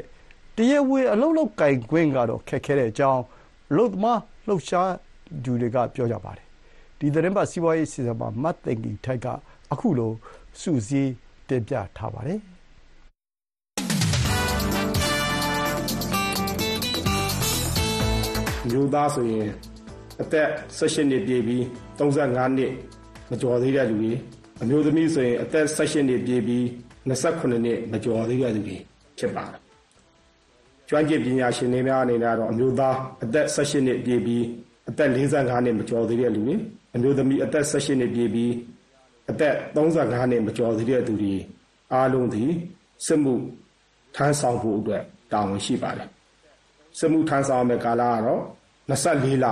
တရားဝင် အလုပ်လုပ်ကင်ခွင့်ကတော့ ခက်ခဲတဲ့အကြောင်း အလုပ်သမား လှုပ်ရှားသူတွေက ပြောကြပါတယ်။ဒီသတင်းပတ် စီးပွားရေးစီစဉ်မှာမတ်သိင်္ဂီထိုက်ကအခုလိုစုစည်းတင်ပြထားပါတယ်။ မျိုးသားဆိုရင်အသက်16နှစ်ပြည့်ပြီး35နှစ်မကျော်သေးတဲ့လူတွေအမျိုးသမီးဆိုရင်အသက်16နှစ်ပြည့်ပြီး28နှစ်မကျော်သေးတဲ့လူတွေဖြစ်ပါတယ်။ကျွမ်းကျင်ပညာရှင်တွေများအနေနဲ့တော့အမျိုးသားအသက်16နှစ်ပြည့်ပြီးအသက်45နှစ်မကျော်သေးတဲ့လူတွေအမျိုးသမီးအသက်16နှစ်ပြည့်ပြီးအသက်35နှစ်မကျော်သေးတဲ့သူတွေအားလုံးသည်စစ်မှုထမ်းဆောင်ဖို့အတွက်တာဝန်ရှိပါတယ်။စစ်မှုထမ်းဆောင်မယ့်ကာလကတော့ 24လ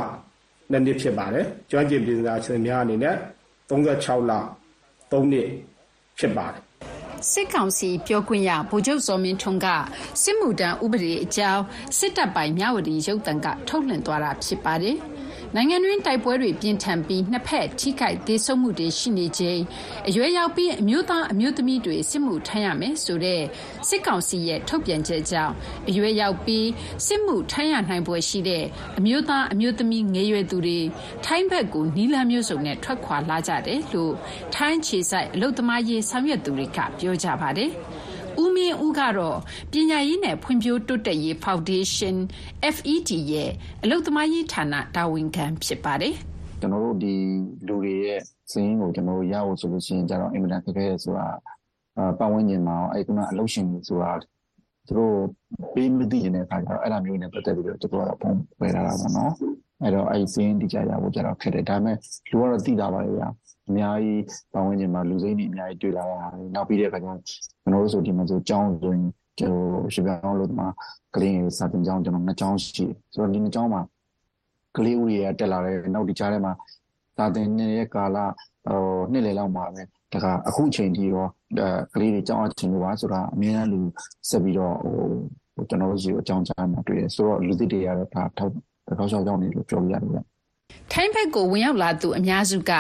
နှစ်နှစ်ဖြစ်ပါတယ်ကျွမ်းကျင်ပညာရှင်များအနေနဲ့36လ3နှစ်ဖြစ်ပါတယ်စစ်ကောင်စီပြောခွင့်ရဗိုလ်ချုပ်စောမင်းထွန်းကစစ်မှုထမ်းဥပဒေအကြောင်းစစ်တပ်ပိုင်မြဝတီရုပ်သံကထုတ်လွှင့်သွားတာဖြစ်ပါတယ်။ နိုင်ငံတွင်းတိုက်ပွဲတွေပြင်းထန်ပြီးနှစ်ဖက်ထိခိုက်သေဆုံးမှုတွေရှိနေချိန်အရွယ်ရောက်ပြီးအမျိုးသားအမျိုးသမီးတွေစစ်မှုထမ်းရမယ်ဆိုတဲ့စစ်ကောင်စီရဲ့ထုတ်ပြန်ချက်ကြောင့်အရွယ်ရောက်ပြီးစစ်မှုထမ်းရနိုင်ပွဲရှိတဲ့အမျိုးသားအမျိုးသမီးငယ်ရွယ်သူတွေထိုင်းဘက်ကိုနီလန်းမျိုးစုံနဲ့ထွက်ခွာလာကြတယ်လို့ထိုင်းခြေဆိုင်အလုတ်သမားရေးဆောင်ရွက်သူတွေကပြောကြပါတယ်။ဦးမ င်းဦးကတော့ ပညာရေးနဲ့ ဖွံ့ဖြိုးတိုးတက်ရေး ဖောင်ဒေးရှင်း FED ရဲ့ အလုပ်သမားရေးဌာန တာဝန်ခံ ဖြစ်ပါတယ် ကျွန်တော်တို့ ဒီလူတွေရဲ့စာရင်းကိုကျွန်တော်တို့ရဖို့ဆိုလို့ရှိရင်ကျတော့ အင်မတန်ခက်ခဲရဆိုတာ ပတ်ဝန်းကျင်မှာအဲ့ကုနာအလုပ်ရှင်တွေဆိုတာသူတို့ပေးမသိတဲ့အခါကျတော့ အဲ့လိုမျိုးနဲ့ ပတ်သက်ပြီးတော့ကျွန်တော်ကတော့ပုံဝယ်လာတာပေါ့နော် အဲ့တော့ အဲ့ဒီစင်းတိကျရဖို့ကျတော့ ခက်တယ် ဒါပေမဲ့လူကတော့ သိတာပါလေဗျာ အများကြီးပတ်ဝန်းကျင်မှာလူစိမ်းတွေအများကြီးတွေ့လာတာနောက်ပြီးတဲ့အခါကျတော့ကျွန်တော်တို့ဆိုဒီမှာဆိုကြောင်းဆိုရင်ကျွန်တော်ရှေ့ပြောင်းလို့ဒီမှာကလေးတွေစာတင်ကြောင်းကျွန်တော်နှစ်ကြောင်းရှိဆိုတော့ဒီနှစ်ကြောင်းမှာကလေးဦးတွေကတက်လာတယ်နောက်ဒီကြားထဲမှာစာတင်နေတဲ့ကာလဟိုနှစ်လလောက်မှာပဲတခါအခုအချိန်ကြီးရောကလေးတွေကြောင်းအချင်းလို့ပါဆိုတာအများအားလူဆက်ပြီးတော့ဟိုကျွန်တော်တို့စီအကြောင်းကြားမှာတွေ့ရဆိုတော့လူသစ်တွေကတော့ဒါထောက်ထောက်လျှောက်ကြောင်းနေလို့ပြောပြရတယ် ထိုင်းဘက်ကို ဝင်ရောက်လာသူ အများစုက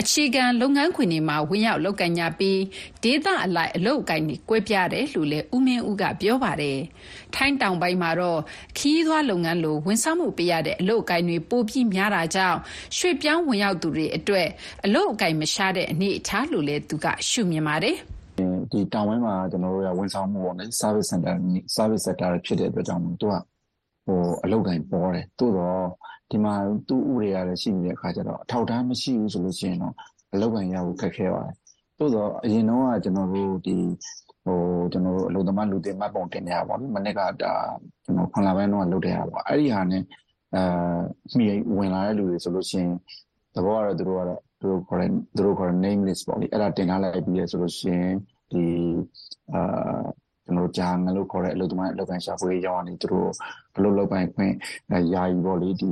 အခြေခံ လုပ်ငန်းခွင်တွေမှာ ဝင်ရောက် လုပ်ကိုင်ကြပြီး ဒေသအလိုက် အလုပ်အကိုင်တွေ ကွဲပြားတယ်လို့လည်း ဦးမင်းဦးက ပြောပါတယ်။ထိုင်းတောင်ပိုင်းမှာတော့ ခရီးသွားလုပ်ငန်းလို ဝန်ဆောင်မှုပေးရတဲ့ အလုပ်အကိုင်တွေ ပိုပြီးများတာကြောင့် ရွှေ့ပြောင်းဝင်ရောက်သူတွေအတွက် အလုပ်အကိုင် မရှားတဲ့ အနေအထားလို့လည်း သူက ရှုမြင်ပါတယ်။ဒီတောင်ပိုင်းမှာကျွန်တော်တို့ကဝန်ဆောင်မှုပေါ့နော် service center service sector ဖြစ်တဲ့အတွက်ကြောင့် သူကဟိုအလုပ်ကိုင်ပေါ်တယ်။သို့တော့ ဒီမှာသူ့ဥပဒေရတယ်ရှိနေတဲ့အခါကျတော့အထောက်အထားမရှိဘူးဆိုလို့ရှိရင်တော့အလုပ်ခံရဖို့ခက်ခဲပါတယ်။သို့တော့အရင်တော့ကကျွန်တော်တို့ဒီဟိုကျွန်တော်တို့အလုပ်သမားလူတင်မှတ်ပုံတင်ရပါဘူး။မနေ့ကဒါကျွန်တော်ခွန်လာပိုင်းတော့လုပ်တဲ့ဟာပေါ့။အဲ့ဒီဟာနဲ့အဲမိဝင်လာတဲ့လူတွေဆိုလို့ရှိရင်သဘောကတော့သူတို့ကတော့သူတို့ခေါ်တဲ့သူတို့ခေါ်တဲ့ name list ပေါ့လေအဲ့ဒါတင်ထားလိုက်ပြီးရဆိုလို့ရှိရင်ဒီအာ ကျွန်တော်ဂျာငလို့ခေါ်တဲ့အလုပ်သမားအလုပ်ကိုင်ရှာဖွေရေးရောင်းနေသူတို့ဘလို့လုပ်ပိုင်ခွင့်ယာယီပေါ့လေဒီ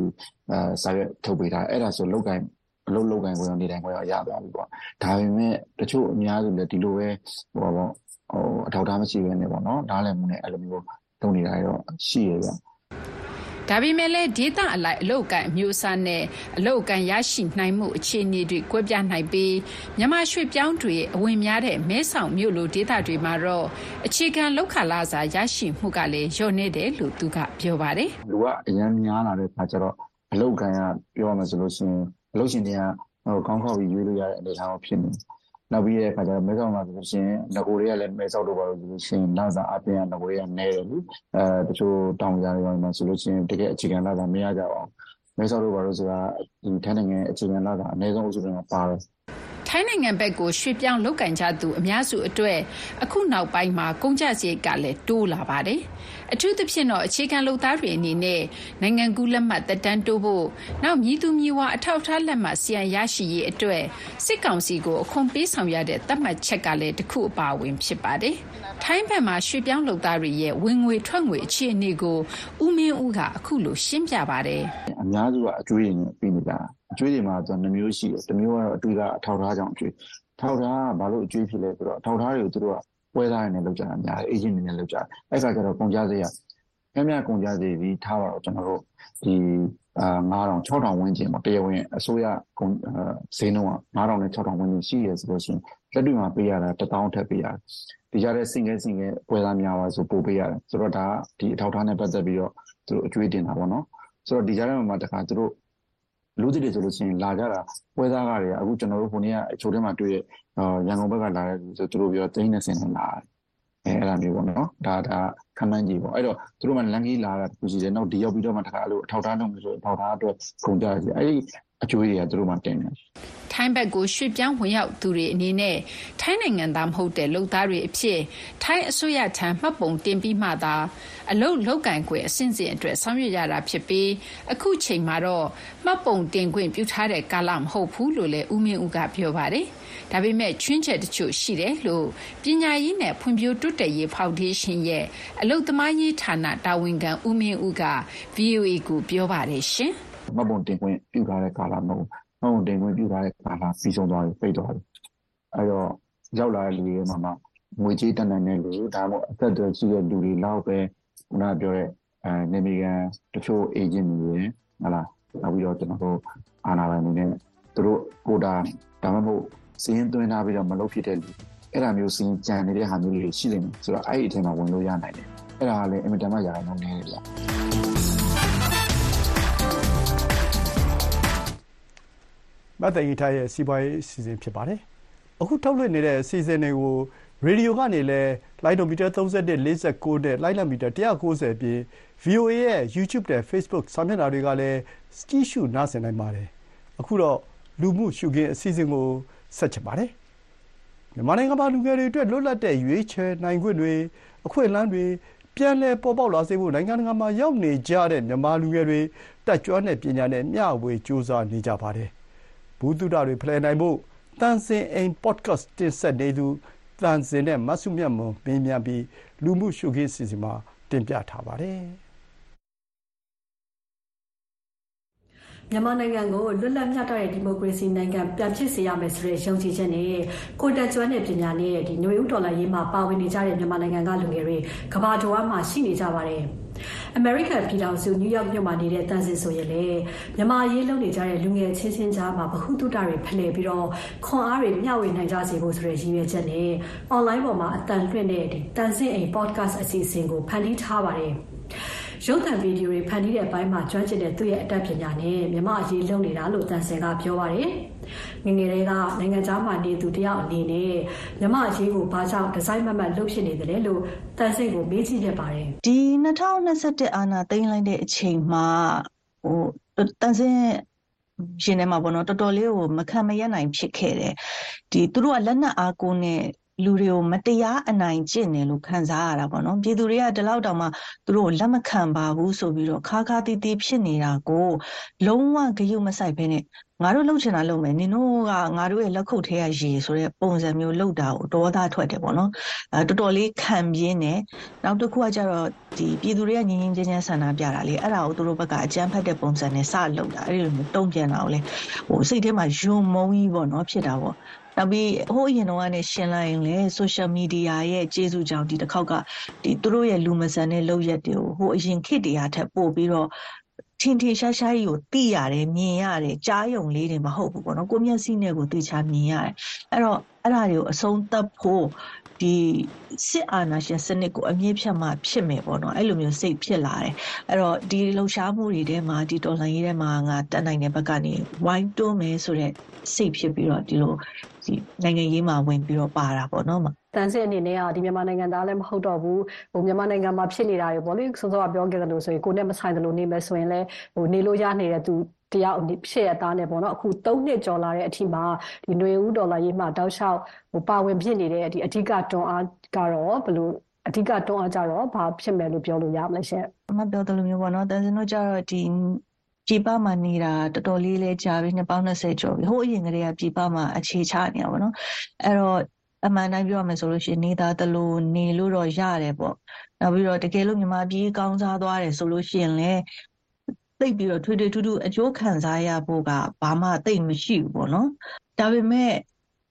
အဲစာရွက်ထုတ်ပေးတာအဲ့ဒါဆိုလုပ်ကိုင်အလုပ်လုပ်ကိုင်ခွင့်နေတိုင်းခွင့်ရသွားပြီပေါ့ဒါပေမဲ့တချို့အများစုလည်းဒီလိုပဲဟိုပေါ့ဟိုအထောက်အထားမရှိဘဲနဲ့ပေါ့နော်ဒါလည်းမနဲ့အဲ့လိုမျိုးလုပ်နေတာရောရှိရပြန် ဒါပေမဲ့လည်းဒေသအလိုက်အလုပ်ကိုင်အမျိုးအစားနဲ့အလုပ်ကိုင်ရရှိနိုင်မှုအခြေအနေတွေကွဲပြားနိုင်ပြီးမြန်မာရွှေ့ပြောင်းတွေအဝင်များတဲ့မဲဆောက်မြို့လိုဒေသတွေမှာတော့အခြေခံလောက်ခလာစာရရှိမှုကလည်းလျော့နေတယ်လို့သူကပြောပါတယ်လူကအရန်များလာတဲ့အခါကျတော့အလုပ်ကိုင်ကပြောရမယ်ဆိုလို့ရှိရင်အလုပ်ရှင်တွေကဟိုကောင်းကောက်ပြီးရွေးလို့ရတဲ့အနေအထားဖြစ်နေတယ် နောက်ပြီးတဲ့အခါကျတော့မဲဆောက်မှာဆိုလို့ရှိရင်ငကိုတွေကလည်းမဲဆောက်တို့ဘာလို့ဆိုလို့ရှိရင်လစာအပြင်ကငကိုတွေကနဲတယ်လေအဲတချို့တောင်ကြားတွေမှာဆိုလို့ရှိရင်တကယ်အခြေခံလစာမရကြအောင်မဲဆောက်တို့ဘာလို့ဆိုတာဒီထိုင်းနိုင်ငံအခြေခံလစာအနည်းဆုံးအစုတွေမှာပါတယ် ထိုင်းနိုင်ငံဘက်ကို ရွှေ့ပြောင်းလုပ်ကင်ကြသူ အများစုအတွက် အခုနောက်ပိုင်းမှာ ကုန်ကျစရိတ်ကလည်း တိုးလာပါတယ်။အထူးသဖြင့်တော့ အခြေခံလုပ်သားတွေအနေနဲ့ နိုင်ငံကူးလက်မှတ် သက်တမ်းတိုးဖို့ နောက်မြည်သူမြည်ဝါ အထောက်အထားလက်မှတ်စီယံရရှိရေးအတွက် စစ်ကောင်စီကို အခွန်ပေးဆောင်ရတဲ့ သတ်မှတ်ချက်ကလည်းတစ်ခုအပါအဝင် ဖြစ်ပါတယ်။ထိုင်းဘက်မှာ ရွှေ့ပြောင်းလုပ်သားတွေရဲ့ ဝင်ငွေထွက်ငွေ အခြေအနေကို ဦးမင်းဦးက အခုလို ရှင်းပြပါတယ်။အများစုက အကျွေးရင်းနဲ့ပြီးနေကြတာ အကျွေးတွေမှာသူနှမျိုးရှိတယ်တစ်မျိုးကတော့အတွေ့ကအထောက်ထားကြောင့်အကျွေးထောက်ထားကဘာလို့အကျွေးဖြစ်လဲဆိုတော့ထောက်ထားတွေကိုသူတို့ကပွဲသားတွေနဲ့လုပ်ကြတာများတယ်အေဂျင့်တွေနဲ့လုပ်ကြတယ်အဲ့ခါကျတော့ကုန်ကြစရိတ်ကများများကုန်ကြစရိတ်ပြီးထားပါတော့ကျွန်တော်တို့ဒီအာ9000 6000ဝန်းကျင်ပေါ့တရားဝင်အစိုးရကုန်ဈေးနှုန်းက9000နဲ့6000ဝန်းကျင်ရှိရဆိုလို့ရှိရင်လက်တွေ့မှာပေးရတာ1000ထက်ပေးရတယ်ဒီကြတဲ့ single single ပွဲသားများပါဆိုပို့ပေးရတယ်ဆိုတော့ဒါဒီအထောက်ထားနဲ့ပတ်သက်ပြီးတော့သူတို့အကျွေးတင်တာပေါ့နော်ဆိုတော့ဒီကြတဲ့မှာတခါသူတို့ လူသစ်တွေဆိုလို့ရှိရင်လာကြတာပွဲသားကတွေကအခုကျွန်တော်တို့ခုနေ့ကအချိုထဲမှာတွေ့ရရန်ကုန်ဘက်ကလာတဲ့လူဆိုသူတို့ပြောသိန်းနဲ့ဆင်နေလာတယ်အဲအဲ့လိုမျိုးပေါ့နော်ဒါဒါခမန်းကြီးပေါ့အဲ့တော့သူတို့မှလန်ကြီးလာတာသူရှိတယ်နောက်ဒီရောက်ပြီးတော့မှတခါအဲ့လိုအထောက်ထားလုပ်လို့ဆိုအထောက်ထားအတွက်ခုံကြတယ်အဲ့ဒီ အကျိုးတွေကသူတို့မှတင်တယ်ထိုင်းဘက်ကိုရွှေ့ပြောင်းဝင်ရောက်သူတွေအနေနဲ့ထိုင်းနိုင်ငံသားမဟုတ်တဲ့လုပ်သားတွေအဖြစ်ထိုင်းအစိုးရထံမှတ်ပုံတင်ပြီးမှသာအလုပ်လုပ်ကင်ခွင့်အဆင့်စဉ်အတွက်ဆောင်ရွက်ရတာဖြစ်ပြီးအခုချိန်မှာတော့မှတ်ပုံတင်ခွင့်ပြုထားတဲ့ကာလမဟုတ်ဘူးလို့လည်းဦးမင်းဦးကပြောပါတယ်။ဒါပေမဲ့ချွင်းချက်တချို့ရှိတယ်လို့ပညာရေးနဲ့ဖွံ့ဖြိုးတိုးတက်ရေးဖောင်ဒေးရှင်းရဲ့အလုပ်သမားရေးဌာနတာဝန်ခံဦးမင်းဦးက VOA ကိုပြောပါတယ်ရှင်။ မှတ်ပုံတင်ခွင့်ပြုထားတဲ့ကာလမဟုတ်မှတ်ပုံတင်ခွင့်ပြုထားတဲ့ကာလပြီးဆုံးသွားပြီပိတ်သွားပြီ။အဲတော့ရောက်လာတဲ့လူတွေမှာမှငွေကြေးတန်တန်တဲ့လူဒါမှမဟုတ်အသက်အရွယ်ကြီးတဲ့လူတွေလောက်ပဲခုနကပြောတဲ့အဲနေမီကန်တချို့ agent တွေဟလာနောက်ပြီးတော့ကျွန်တော်တို့အာနာပိုင်တွေနဲ့သူတို့ကိုတာဒါမှမဟုတ်စီးရင်သွင်းထားပြီးတော့မလုပ်ဖြစ်တဲ့လူအဲ့ဒါမျိုးစီးရင်ကြံနေတဲ့ဟာမျိုးတွေရှိနေတယ်ဆိုတော့အဲ့ဒီအထက်မှာဝင်လို့ရနိုင်တယ်အဲ့ဒါကလည်းအင်မတန်မှရာခိုင်နှုန်းနည်းတယ်ဗျ မတ်တန်ကြီးထားရဲ့စီးပွားရေးအစီအစဉ်ဖြစ်ပါတယ်အခုထုတ်လွှင့်နေတဲ့အစီအစဉ်တွေကိုရေဒီယိုကနေလည်းလိုင်းဒိုမီတာ31 49နဲ့လိုင်းလမီတာ190ပြင် VOA ရဲ့ YouTube နဲ့ Facebook စာမျက်နှာတွေကလည်းကြည့်ရှုနားဆင်နိုင်ပါတယ်အခုတော့လူမှုရှုခင်းအစီအစဉ်ကိုဆက်ချင်ပါတယ်မြန်မာနိုင်ငံမှာလူငယ်တွေအတွက်လွတ်လပ်တဲ့ရွေးချယ်နိုင်ခွင့်တွေအခွင့်အလမ်းတွေပြန်လည်ပေါ်ပေါက်လာစေဖို့နိုင်ငံတကာမှာရောက်နေကြတဲ့မြန်မာလူငယ်တွေတက်ကြွတဲ့ပညာနဲ့မျှဝေကြိုးစားနေကြပါတယ်။ ဘုသူတတွေဖလှယ်နိုင်ဖို့တန်စင်အိမ် podcast တင်ဆက်နေသူတန်စင်နဲ့မဆုမြတ်မွန်မေးမြန်းပြီးလူမှုရှုခင်းစီစဉ်မှာတင်ပြထားပါတယ်။မြန်မာနိုင်ငံကိုလွတ်လပ်မျှတတဲ့ဒီမိုကရေစီနိုင်ငံပြန်ဖြစ်စေရမယ်ဆိုတဲ့ယုံကြည်ချက်နဲ့ကိုတက်ကျွမ်းတဲ့ပညာနဲ့ဒီຫນွေဦးဒေါ်လာရေးမှာပါဝင်နေကြတဲ့မြန်မာနိုင်ငံကလူငယ်တွေကဘာတော်မှာရှိနေကြပါတယ်။ American ပြည်ထောင်စုနယူးယောက်မြို့မှာနေတဲ့တန်စင်ဆိုရင်လေမြန်မာရေးလုံနေကြတဲ့လူငယ်ချင်းချင်းကြားမှာဗဟုသုတတွေဖလှယ်ပြီးတော့ခွန်အားတွေမျှဝေနိုင်ကြစေဖို့ဆိုတဲ့ရည်ရွယ်ချက်နဲ့ online ပေါ်မှာအတန်လွှင့်တဲ့ဒီတန်စင်အိမ် podcast အစီအစဉ်ကိုဖန်တီးထားပါတယ်။ ရုပ်သံဗီဒီယိုတွေဖန်တီးတဲ့အပိုင်းမှာကျွမ်းကျင်တဲ့သူ့ရဲ့အတတ်ပညာနဲ့မြမအရေးလုပ်နေတာလို့တန်ဆင်ကပြောပါတယ်။ငငယ်တွေကနိုင်ငံသားမှနေသူတယောက်အနေနဲ့မြမအရေးကိုဘာကြောင့်ဒီဇိုင်းမမတ်လုပ်ဖြစ်နေတယ်လဲလို့တန်ဆင်ကိုမေးကြည့်ခဲ့ပါတယ်။ဒီ2021အာနာသိမ်းလိုက်တဲ့အချိန်မှာဟိုတန်ဆင်ရှင်ထဲမှာပေါ့နော်တော်တော်လေးကိုမခံမရနိုင်ဖြစ်ခဲ့တယ်။ဒီသူတို့ကလက်နက်အားကိုးနဲ့ လူတွေကိုမတရားအနိုင်ကျင့်တယ်လို့ခံစားရတာပေါ့နော်ပြည်သူတွေကဒီလောက်တောင်မှသူတို့လက်မခံပါဘူးဆိုပြီးတော့ခါခါတီးတီးဖြစ်နေတာကိုလုံးဝဂရုမစိုက်ဘဲနဲ့ငါတို့လှုပ်ချင်တာလုပ်မယ်နင်တို့ကငါတို့ရဲ့လက်ခုပ်ထဲကရေဆိုတဲ့ပုံစံမျိုးလှုပ်တာကိုဒေါသထွက်တယ်ပေါ့နော်အဲတော်တော်လေးခံပြင်းတယ်နောက်တစ်ခုကကျတော့ဒီပြည်သူတွေကငင်းငင်းချင်းချင်းဆန္ဒပြတာလေအဲ့ဒါကိုသူတို့ဘက်ကအကြမ်းဖက်တဲ့ပုံစံနဲ့စလှုပ်တာအဲ့ဒီလိုမျိုးတုံ့ပြန်တာကိုလေဟိုစိတ်ထဲမှာယုံမုန်းကြီးပေါ့နော်ဖြစ်တာပေါ့ နောက်ပြီးဟိုအရင်တော့ကနေရှင်းလိုက်ရင်လေ social media ရဲ့ကျေးဇူးကြောင့်ဒီတစ်ခေါက်ကဒီသူတို့ရဲ့လူမဆန်တဲ့လုပ်ရက်တွေကိုဟိုအရင်ခေတ်တရားထက်ပို့ပြီးတော့ထင်ထင်ရှားရှားကြီးကိုသိရတယ်မြင်ရတယ်ကြားယုံလေးတွေမဟုတ်ဘူးပေါ့နော်ကိုမျက်စိနဲ့ကိုသိချာမြင်ရတယ်အဲ့တော့အဲ့ဒါတွေကိုအဆုံးသတ်ဖို့ဒီစစ်အာဏာရှင်စနစ်ကိုအမြင့်ဖြတ်မှဖြစ်မယ်ပေါ့နော်အဲ့လိုမျိုးစိတ်ဖြစ်လာတယ်အဲ့တော့ဒီလှုပ်ရှားမှုတွေထဲမှာဒီတော်လှန်ရေးထဲမှာငါတက်နိုင်တဲ့ဘက်ကနေဝိုင်းတွန်းမယ်ဆိုတဲ့စိတ်ဖြစ်ပြီးတော့ဒီလို ဒီနိုင်ငံရေးမှာဝင်ပြီးတော့ပါတာပေါ့နော်တန်စစ်အနေနဲ့ကဒီမြန်မာနိုင်ငံသားလည်းမဟုတ်တော့ဘူးဟိုမြန်မာနိုင်ငံမှာဖြစ်နေတာတွေပေါ့လေစောစောကပြောခဲ့တယ်လို့ဆိုရင်ကိုနဲ့မဆိုင်တယ်လို့နေမယ်ဆိုရင်လည်းဟိုနေလို့ရနေတဲ့သူတယောက်ဖြစ်ရသားနဲ့ပေါ့နော်အခု၃နှစ်ကျော်လာတဲ့အထိမှာဒီຫນွေဦးဒေါ်လာရေးမှာတောက်လျှောက်ဟိုပါဝင်ဖြစ်နေတဲ့ဒီအဓိကတွန်းအားကတော့ဘယ်လိုအဓိကတွန်းအားကြတော့ဘာဖြစ်မယ်လို့ပြောလို့ရမလဲရှင်အမပြောတယ်လို့မျိုးပေါ့နော်တန်စင်တို့ကြတော့ဒီ ပြည်ပမှာနေတာတော်တော်လေးလဲကြာပြီနှစ်ပေါင်း20ကျော်ပြီဟိုအရင်ကတည်းကပြည်ပမှာအခြေချနေတာပေါ့နော်အဲ့တော့အမှန်တိုင်းပြောရမယ်ဆိုလို့ရှိရင်နေတာတလို့နေလို့တော့ရတယ်ပေါ့နောက်ပြီးတော့တကယ်လို့မြန်မာပြည်ကောင်းစားသွားတယ်ဆိုလို့ရှိရင်လည်းသိပ်ပြီးတော့ထွေထွေထူးထူးအကျိုးခံစားရဖို့ကဘာမှသိပ်မရှိဘူးပေါ့နော်ဒါပေမဲ့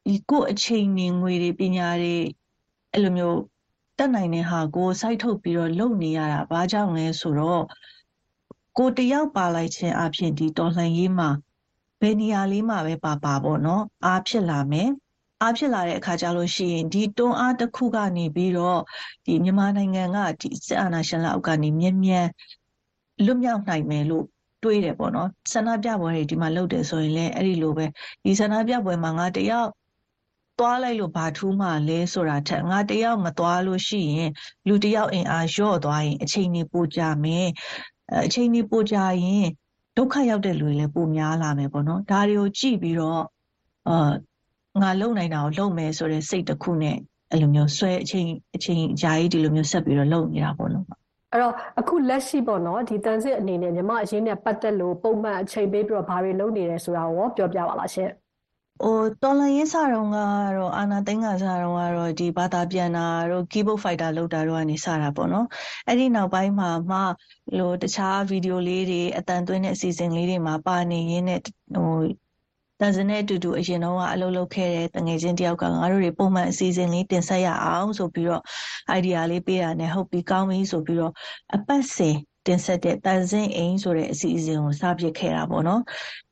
ဒီကိုအချိန်နေငွေတွေပညာတွေအဲ့လိုမျိုးတက်နိုင်တဲ့ဟာကိုစိုက်ထုတ်ပြီးတော့လုပ်နေရတာဘာကြောင့်လဲဆိုတော့ ကိုတယောက်ပါလိုက်ခြင်းအပြင်ဒီတော်လှန်ရေးမှာဘယ်နေရာလေးမှာပဲပါပါပေါ့နော်အားဖြစ်လာမယ်အားဖြစ်လာတဲ့အခါကျလို့ရှိရင်ဒီတွန်းအားတစ်ခုကနေပြီးတော့ဒီမြန်မာနိုင်ငံကဒီစစ်အာဏာရှင်လက်အောက်ကနေမြ мян လွတ်မြောက်နိုင်မယ်လို့တွေးတယ်ပေါ့နော်ဆန္ဒပြပွဲတွေဒီမှာလုပ်တယ်ဆိုရင်လည်းအဲ့ဒီလိုပဲဒီဆန္ဒပြပွဲမှာငါတယောက်သွားလိုက်လို့ဘာထူးမှလဲဆိုတာထက်ငါတယောက်မသွားလို့ရှိရင်လူတယောက်အင်အားလျော့သွားရင်အချိန်နေပိုကြမယ် အချိန်ကြီးပိုကြရင်ဒုက္ခရောက်တဲ့လူတွေလည်းပိုများလာမယ်ပေါ့နော်ဒါတွေကိုကြည့်ပြီးတော့အာငါလုံနိုင်တာကိုလုံမယ်ဆိုတဲ့စိတ်တစ်ခုနဲ့အဲ့လိုမျိုးဆွဲအချိန်အချိန်ဂျာကြီးဒီလိုမျိုးဆက်ပြီးတော့လုံနေတာပေါ့နော်အဲ့တော့အခုလက်ရှိပေါ့နော်ဒီတန်စစ်အနေနဲ့ညီမအရင်းနဲ့ပတ်သက်လို့ပုံမှန်အချိန်ပေးပြီးတော့ဘာတွေလုပ်နေတယ်ဆိုတာကိုပြောပြပါလားရှင် ဟိုတော်လန်ရေးစာတုံးကတော့အာနာသိန်းကစာတုံးကတော့ဒီဘာသာပြန်တာတို့ keyboard fighter လောက်တာတို့ကနေစတာပေါ့နော်အဲ့ဒီနောက်ပိုင်းမှာမှလို့တခြားဗီဒီယိုလေးတွေအတန်သွင်းတဲ့အစီအစဉ်လေးတွေမှာပါနေရင်းနဲ့ဟိုတန်စနဲ့အတူတူအရင်တော့အလုပ်လုပ်ခဲ့တဲ့တငယ်ချင်းတယောက်ကငါတို့တွေပုံမှန်အစီအစဉ်လေးတင်ဆက်ရအောင်ဆိုပြီးတော့ idea လေးပေးတာနဲ့ဟုတ်ပြီကောင်းပြီဆိုပြီးတော့အပတ်စဉ်တင်ဆက်တဲ့တန်စင်အိမ်ဆိုတဲ့အစီအစဉ်ကိုစပစ်ခဲ့တာပေါ့နော်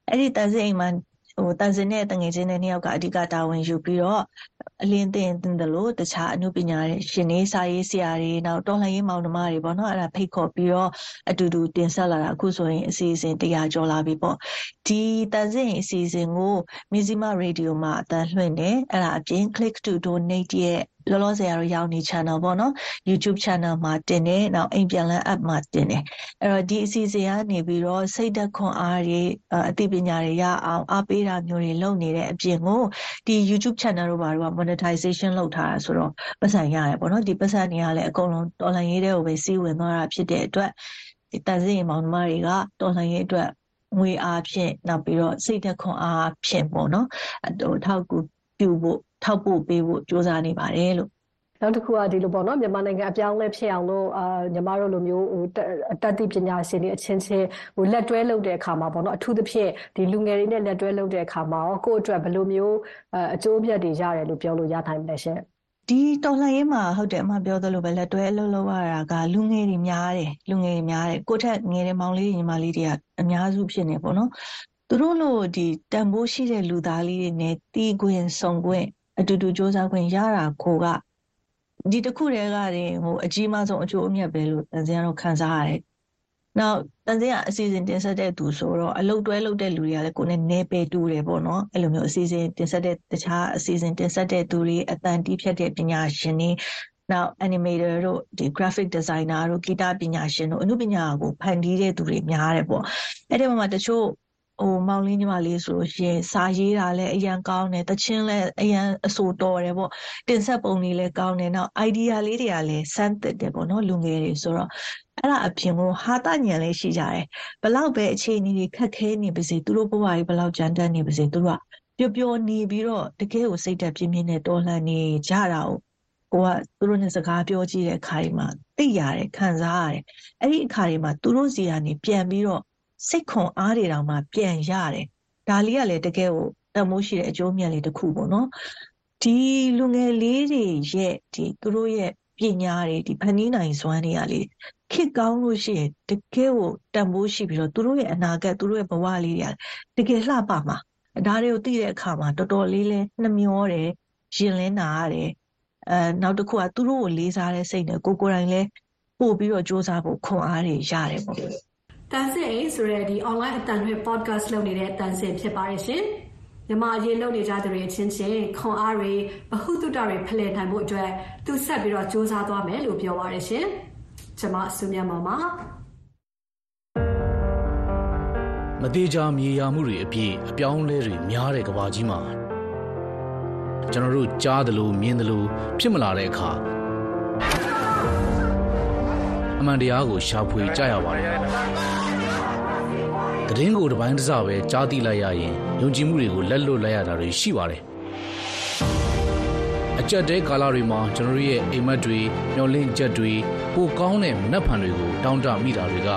အဲ့ဒီတန်စင်အိမ်မှာ ဟိုတန်စင်နဲ့တငယ်ချင်းတဲ့နှစ်ယောက်ကအဓိကတာဝန်ယူပြီးတော့အလင်းတင်တင်တယ်လို့တခြားအမှုပညာရှင်တွေစာရေးဆရာတွေနောက်တော်လှန်ရေးမောင်နှမတွေပေါ့နော်အဲ့ဒါဖိတ်ခေါ်ပြီးတော့အတူတူတင်ဆက်လာတာအခုဆိုရင်အစီအစဉ်100ကျော်လာပြီပေါ့ဒီတန်စင်အစီအစဉ်ကိုမီဇီမာရေဒီယိုမှာအတန်းလွှင့်တယ်အဲ့ဒါအပြင် click to donate ရဲ့ လောလောဆယ်ကတော့ရောင်နေ channel ပေါ့နော် YouTube channel မှာတင်တယ်နောက်အိမ်ပြန်လန်း app မှာတင်တယ်အဲ့တော့ဒီအစီအစဉ်ကနေပြီးတော့စိတ်သက်ခွန်အားတွေအသိပညာတွေရအောင်အားပေးတာမျိုးတွေလုပ်နေတဲ့အပြင်ကိုဒီ YouTube channel တို့ဘာတို့က monetization လုပ်ထားတာဆိုတော့ပတ်စံရတယ်ပေါ့နော်ဒီပတ်စံတွေကလည်းအကုန်လုံးတော်လှန်ရေးတွေကိုပဲစီးဝင်သွားတာဖြစ်တဲ့အတွက်ဒီတန်စင်မောင်နှမတွေကတော်လှန်ရေးအတွက်ငွေအားဖြင့်နောက်ပြီးတော့စိတ်သက်ခွန်အားဖြင့်ပေါ့နော်ဟိုထောက်ကူပြုဖို့ ထောက်ပို့ပေးဖို့စ조사နေပါတယ်လို့နောက်တစ်ခုကဒီလိုပေါ့နော်မြန်မာနိုင်ငံအပြောင်းလဲဖြစ်အောင်လို့အာညီမတို့လိုမျိုးဟိုတတ်သိပညာရှင်တွေအချင်းချင်းဟိုလက်တွဲလုပ်တဲ့အခါမှာပေါ့နော်အထူးသဖြင့်ဒီလူငယ်တွေနဲ့လက်တွဲလုပ်တဲ့အခါမှာရောကိုယ့်အတွက်ဘယ်လိုမျိုးအကျိုးအမြတ်တွေရတယ်လို့ပြောလို့ရနိုင်မလဲရှင်ဒီတော်လှန်ရေးမှာဟုတ်တယ်အမပြောသလိုပဲလက်တွဲအလုပ်လုပ်ရတာကလူငယ်တွေများတယ်လူငယ်တွေများတယ်ကိုထက်ငယ်တဲ့မောင်လေးညီမလေးတွေကအများစုဖြစ်နေပေါ့နော်သူတို့လိုဒီတန်ဖိုးရှိတဲ့လူသားလေးတွေနဲ့တီးခွင်ဆုံခွင့် အတူတူစ조사ခွင့်ရတာကိုကဒီတစ်ခုတည်းကတင်ဟိုအကြီးမားဆုံးအကျိုးအမြတ်ပဲလို့တန်စင်ကတော့ခံစားရတယ်။နောက်တန်စင်ကအစီအစဉ်တင်ဆက်တဲ့သူဆိုတော့အလုပ်တွဲလုပ်တဲ့လူတွေကလည်းကိုယ်နဲ့နေပေတူတယ်ပေါ့နော်။အဲ့လိုမျိုးအစီအစဉ်တင်ဆက်တဲ့တခြားအစီအစဉ်တင်ဆက်တဲ့သူတွေအတန်တီးဖြတ်တဲ့ပညာရှင်တွေနောက် animator တို့ဒီ graphic designer တို့ဂီတပညာရှင်တို့အမှုပညာကိုဖန်တီးတဲ့သူတွေများတယ်ပေါ့။အဲ့ဒီမှာတချို့ ဟိုမောင်လေးညီမလေးဆိုလို့ရှိရင်စာရေးတာလည်းအရန်ကောင်းတယ်တချင်းလည်းအရန်အဆိုတော်တယ်ပေါ့တင်ဆက်ပုံတွေလည်းကောင်းတယ်နောက် idea လေးတွေကလည်းစမ်းသစ်တယ်ပေါ့နော်လူငယ်တွေဆိုတော့အဲ့ဒါအပြင်ကိုဟာတညံလေးရှိကြတယ်ဘလောက်ပဲအခြေအနေတွေခက်ခဲနေပါစေသူတို့ဘဝကြီးဘလောက်ကြမ်းတမ်းနေပါစေသူတို့ကပျော်ပျော်နေပြီးတော့တကယ်ကိုစိတ်သက်ပြင်းပြင်းနဲ့တော်လှန်နေကြတာကိုကိုကသူတို့နဲ့စကားပြောကြည့်တဲ့အခါတွေမှာသိရတယ်ခံစားရတယ်အဲ့ဒီအခါတွေမှာသူတို့စီကနေပြန်ပြီးတော့ စိတ်ခွန်အားတွေတောင်မှပြန်ရတယ်ဒါလေးကလည်းတကယ်ကိုတမိုးရှိတဲ့အကျိုးမြတ်လေးတစ်ခုပေါ့နော်ဒီလူငယ်လေးတွေရဲ့ဒီသူတို့ရဲ့ပညာတွေဒီဖန်တီးနိုင်စွမ်းတွေကလေခစ်ကောင်းလို့ရှိရင်တကယ်ကိုတန်ဖိုးရှိပြီးတော့သူတို့ရဲ့အနာဂတ်သူတို့ရဲ့ဘဝလေးတွေကတကယ်လှပမှာဒါတွေကိုသိတဲ့အခါမှာတော်တော်လေးလဲနှမျောတယ်ရင်လင်းနာရတယ်အဲနောက်တစ်ခုကသူတို့ကိုလေးစားတဲ့စိတ်နဲ့ကိုကိုယ်တိုင်လဲပို့ပြီးတော့စ조사ဖို့ခွန်အားတွေရတယ်ပေါ့ တန်ဆင်အိဆိုတဲ့ဒီ online အတန်တွေ podcast လုပ်နေတဲ့ တန်ဆင်ဖြစ်ပါရဲ့ရှင် မြမအရေးလုပ်နေကြသူတွေအချင်းချင်း ခွန်အားတွေဘဟုတုတတွေ ဖလှယ်နိုင်ဖို့အတွက် သူဆက်ပြီးတော့စူးစမ်းသွားမယ်လို့ ပြောပါရရှင် ကျွန်မဆုမြတ်မောင်ပါ မသေးကြမြေယာမှုတွေအပြည့်အပြောင်းလဲတွေများတဲ့ကဘာကြီးမှာ ကျွန်တော်တို့ ကြားသလို မြင်သလို ဖြစ်မလာတဲ့အခါ အမှန်တရားကိုရှာဖွေကြရပါတယ်။သတင်းကိုတစ်ပိုင်းတစ်စပဲကြားသိလိုက်ရရင်ယုံကြည်မှုတွေကိုလက်လွတ်လိုက်ရတာတွေရှိပါတယ်။အကြက်တဲကာလတွေမှာကျွန်တော်ရဲ့အိမ်မက်တွေမျောလင့်ချက်တွေပိုကောင်းတဲ့မနှက်ဖန်တွေကိုတောင်းတမိတာတွေက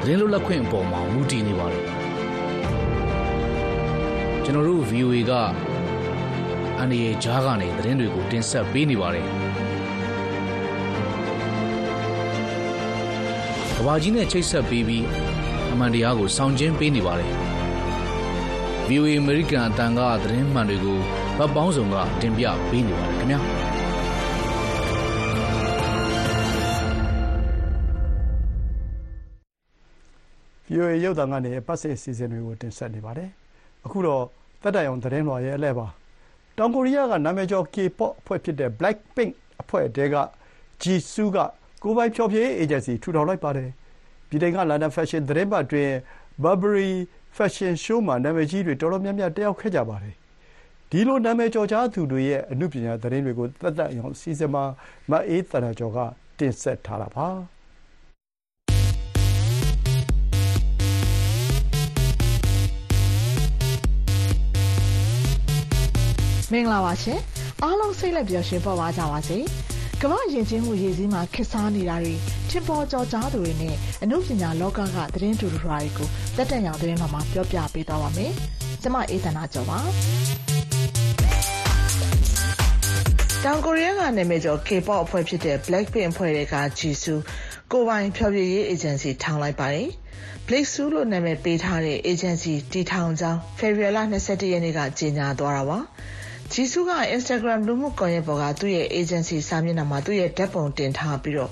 သတင်းလွတ်လပ်ခွင့်အပေါ်မှာမူတည်နေပါတယ်။ကျွန်တော်တို့ VOA ကအန်ဒီရဲ့ဂျားကနေသတင်းတွေကိုတင်ဆက်ပေးနေပါတယ်။ ဘာကြီးနဲ့ချိတ်ဆက်ပေးပြီးအမှန်တရားကိုစောင့်ကျင်းပေးနေပါတယ်။ VOA American အတန်ကသတင်းမှန်တွေကိုဗတ်ပေါင်းစုံကတင်ပြပေးနေပါတယ်ခင်ဗျာ။ VOA ရုပ်သံကနေပတ်စင်စီစဉ်တွေကိုတင်ဆက်နေပါတယ်။အခုတော့တက်တိုင်အောင်သတင်းလွှာရဲ့အလဲပါ။တောင်ကိုရီးယားကနာမည်ကျော် K-pop အဖွဲ့ဖြစ်တဲ့ Blackpink အဖွဲ့တဲက Jisoo က ကိုယ်ပိုင်ဖျော်ဖြေရေးအေဂျင်စီထူထောင်လိုက်ပါတယ်။ဗြိတိန်ကလန်ဒန်ဖက်ရှင်သီတင်းပတ်အတွင်း Burberry ဖက်ရှင်ရှိုးမှာနာမည်ကြီးတွေတော်တော်များများတက်ရောက်ခဲ့ကြပါတယ်။ဒီလိုနာမည်ကျော်ကြားသူတွေရဲ့အနုပညာသတင်းတွေကိုသက်သက်ရောင်အစီအစဉ်မှာမအေးသန္တာကျော်ကတင်ဆက်ထားတာပါ။မင်္ဂလာပါရှင်။အားလုံးစိတ်လက်ပျော်ရွှင်ပေါ်ပါကြပါစေ။ ကမ္ဘာယဉ်ကျေးမှုရည်စည်းမှာခေတ်စားနေတာတွေထင်ပေါ်ကျော်ကြားသူတွေနဲ့အမှုပညာလောကကသတင်းတူတူတွေကိုတက်တက်ရောင်သတင်းမှာပြောပြပေးသွားပါမယ်။ကျွန်မအေးသနာကျော်ပါ။တောင်ကိုရီးယားကနာမည်ကျော် K-pop အဖွဲ့ဖြစ်တဲ့ Blackpink အဖွဲ့က Jisoo ကိုပိုင်ဖျော်ဖြေရေးအေဂျင်စီထောင်လိုက်ပါတယ်။ Blacksu လို့နာမည်ပေးထားတဲ့အေဂျင်စီတည်ထောင်ကြောင်းဖေဖော်ဝါရီလ22ရက်နေ့ကကြေညာသွားတာပါ။ ဂျီဆူးက Instagram လူမှုကွန်ရက်ပေါ်ကသူ့ရဲ့ agency စာမျက်နှာမှာသူ့ရဲ့ဓာတ်ပုံတင်ထားပြီးတော့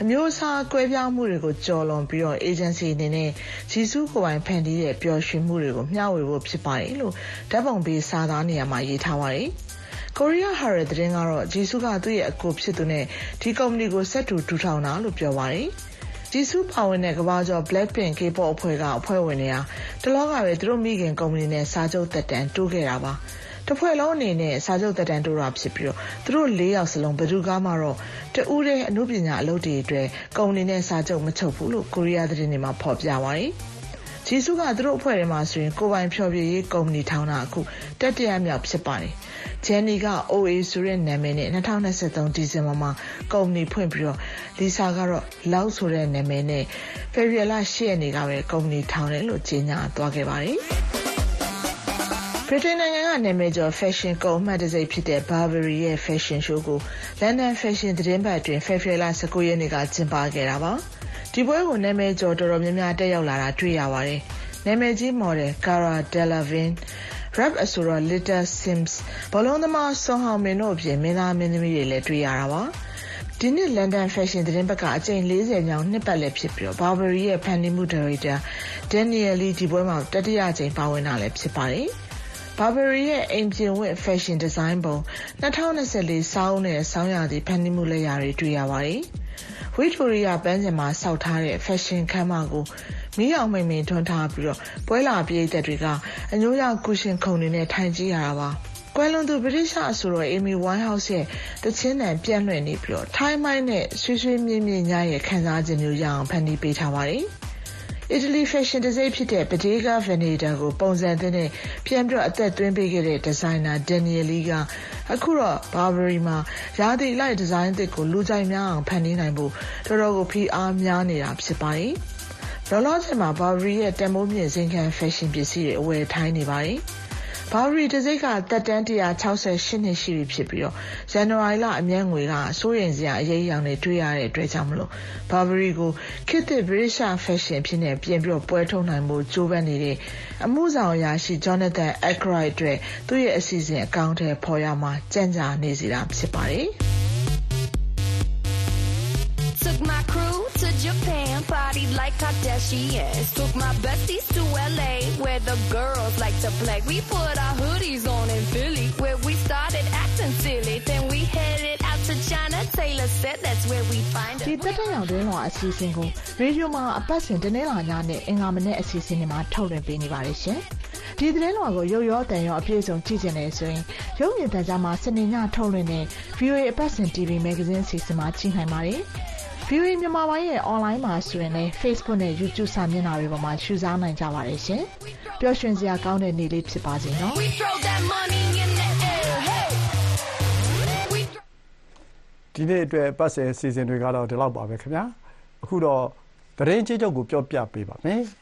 အမျိုးအစားကွဲပြားမှုတွေကိုကျော်လွန်ပြီးတော့ agency အနေနဲ့ဂျီဆူးကိုယ်ပိုင်ဖန်တီးတဲ့ပျော်ရွှင်မှုတွေကိုမျှဝေဖို့ဖြစ်ပါတယ်လို့ဓာတ်ပုံပေးစာသားနေရာမှာရေးထားပါတယ်။ကိုရီးယားဟာရသတင်းကတော့ဂျီဆူးကသူ့ရဲ့အကိုဖြစ်သူနဲ့ဒီကုမ္ပဏီကိုဆက်တူထူထောင်တာလို့ပြောပါတယ်ဂျီဆူးပါဝင်တဲ့ကမ္ဘာကျော် Blackpink K-pop အဖွဲ့ကအဖွဲ့ဝင်တွေကတလောကပဲသူတို့မိခင်ကုမ္ပဏီနဲ့စာချုပ်သက်တမ်းတိုးခဲ့တာပါ တစ်ဖွဲ့လုံးအနေနဲ့စာချုပ်သက်တမ်းတိုးတာဖြစ်ပြီးတော့သူတို့၄ယောက်စလုံးဘယ်သူကမှတော့တူးတဲ့အမှုပညာအလုပ်တွေအတွက်ကုမ္ပဏီနဲ့စာချုပ်မချုပ်ဘူးလို့ကိုရီးယားသတင်းတွေမှာဖော်ပြပါတယ်။ဂျီစုကသူတို့အဖွဲ့ထဲမှာဆိုရင်ကိုပိုင်ဖြော်ပြရေးကုမ္ပဏီထောင်တာအခုတက်တရမြောက်ဖြစ်ပါတယ်။ဂျန်နီက OA ဆိုတဲ့နာမည်နဲ့2023ဒီဇင်ဘာမှာကုမ္ပဏီဖွင့်ပြီးတော့လီဆာကတော့လောက်ဆိုတဲ့နာမည်နဲ့ဖေဖော်ဝါရီလ10ရက်နေ့ကပဲကုမ္ပဏီထောင်တယ်လို့ကြေညာသွားခဲ့ပါတယ်။ ဗြိတိန်နိုင်ငံကနာမည်ကျော် fashion ကုန်အမှတ်တံဆိပ်ဖြစ်တဲ့ Burberry ရဲ့ fashion show ကို London Fashion သတင်းပတ်အတွင်းဖေဖော်ဝါရီလ19ရက်နေ့ကကျင်းပခဲ့တာပါ။ဒီပွဲကိုနာမည်ကျော်တော်တော်များများတက်ရောက်လာတာတွေ့ရပါတယ်။နာမည်ကြီး model Cara Delevingne rap အဆိုတော် Little Sims ဘောလုံးသမားဆွန်ဟောင်မင်တို့အပြင်မင်းသားမင်းသမီးတွေလည်းတွေ့ရတာပါ။ဒီနှစ် London Fashion သတင်းပတ်ကအကြိမ်40ညောင်နှစ်ပတ်လည်းဖြစ်ပြီးတော့ Burberry ရဲ့ဖန်တီးမှုဒါရိုက်တာ Daniel Lee ဒီပွဲမှာတတိယအကြိမ်ပါဝင်တာလည်းဖြစ်ပါတယ်။ Burberry ရဲ့အိမ်ပြင်ဝတ် fashion design ပုံ2024စောင်းနဲ့ဆောင်းရာသီဖန်တီးမှုလက်ရာတွေတွေ့ရပါတယ်။ Victoria ပန်းခြံမှာစောက်ထားတဲ့ fashion ခန်းမကိုမီးအောင်မိန်မိန်ထွန်းထားပြီးတော့ပွဲလာပရိသတ်တွေကအညိုးရောက်ကုရှင်ခုံတွေနဲ့ထိုင်ကြည့်ရတာပါ။ကွယ်လွန်သူဗြိတိရှအဆိုတော် Amy Winehouse ရဲ့တချင်းတန်ပြန့်လွင့်နေပြီးတော့ထိုင်းမိုင်းနဲ့ဆွေးဆွေးမြင့်မြင့်ညရဲ့ခံစားခြင်းမျိုးရအောင်ဖန်တီးပေးထားပါတယ်။ အီတလီဖက်ရှင်ဒီဇိုင်းဖြစ်တဲ့ Bottega Veneta ကို ပုံစံသစ်နဲ့ပြန်ပြီးအသက်သွင်းပေးခဲ့တဲ့ဒီဇိုင်နာ Daniel Lee ကအခုတော့ Burberry မှာရာသီလိုက်ဒီဇိုင်းသစ်ကိုလူကြိုက်များအောင်ဖန်တီးနိုင်ဖို့တော်တော်ကိုဖိအားများနေတာဖြစ်ပါတယ်။လောလောဆယ်မှာ Burberry ရဲ့တန်ဖိုးမြင့်ဇင်ခံဖက်ရှင်ပစ္စည်းတွေအဝယ်ထိုင်းနေပါတယ်။ ဘာရီတစိတ်ကတက်တန်း168နှစ်ရှိပြီဖြစ်ပြီးတော့ဇန်နဝါရီလအမြတ်ငွေကစိုးရိမ်စရာအရေးအယောင်တွေတွေ့ရတဲ့အတွက်ကြောင့်မလို့ဘာရီကိုခေတ်သစ် British Fashion ဖြစ်နေပြင်ပြီးတော့ပွဲထုတ်နိုင်မှုကြိုးပမ်းနေတဲ့အမှုဆောင်အရာရှိ Jonathan Ackroyd အတွက်သူ့ရဲ့အစီအစဉ်အကောင့်ထဲပေါ်ရမှာကြံ့ကြာနေစီတာဖြစ်ပါတယ်။ Took my crew to Japan, party like Kardashians. Took my besties to LA, where the girls like to play. We put our hoodies on in Philly, where we started acting silly. Then we headed out to China. Taylor said that's where we find it. ဒီတက်တဲ့ရောင်တွင်းလွာအစီအစဉ်ကိုရေဒီယိုမှာအပတ်စဉ်တနေ့လာညနဲ့အင်္ဂါမနေ့အစီအစဉ်တွေမှာထုတ်လွှင့်ပေးနေပါတယ်ရှင်။ဒီသတင်းလွှာကိုရုပ်ရောတန်ရောအပြည့်စုံကြည့်ချင်တယ်ဆိုရင်ရုပ်မြင်သံကြားမှာစနေညထုတ်လွှင့်တဲ့ VOA အပတ်စဉ် TV Magazine အစီအစဉ်မှာကြည့်နိုင်ပါတယ်။ VOA မြန်မာပိုင်းရဲ့ online မှာဆိုရင်လည်း Facebook နဲ့ YouTube စာမျက်နှာတွေပေါ်မှာရှုစားနိုင်ကြပါတယ်ရှင်။ပျော်ရွှင်စရာကောင်းတဲ့နေ့လေးဖြစ်ပါစေနော်။ဒီနေ့အတွက်ပတ်စင်စီစဉ်တွေကတော့ဒီလောက်ပါပဲခင်ဗျာ။အခုတော့သတင်းချင်းချုပ်ကိုပြောပြပေးပါမယ်။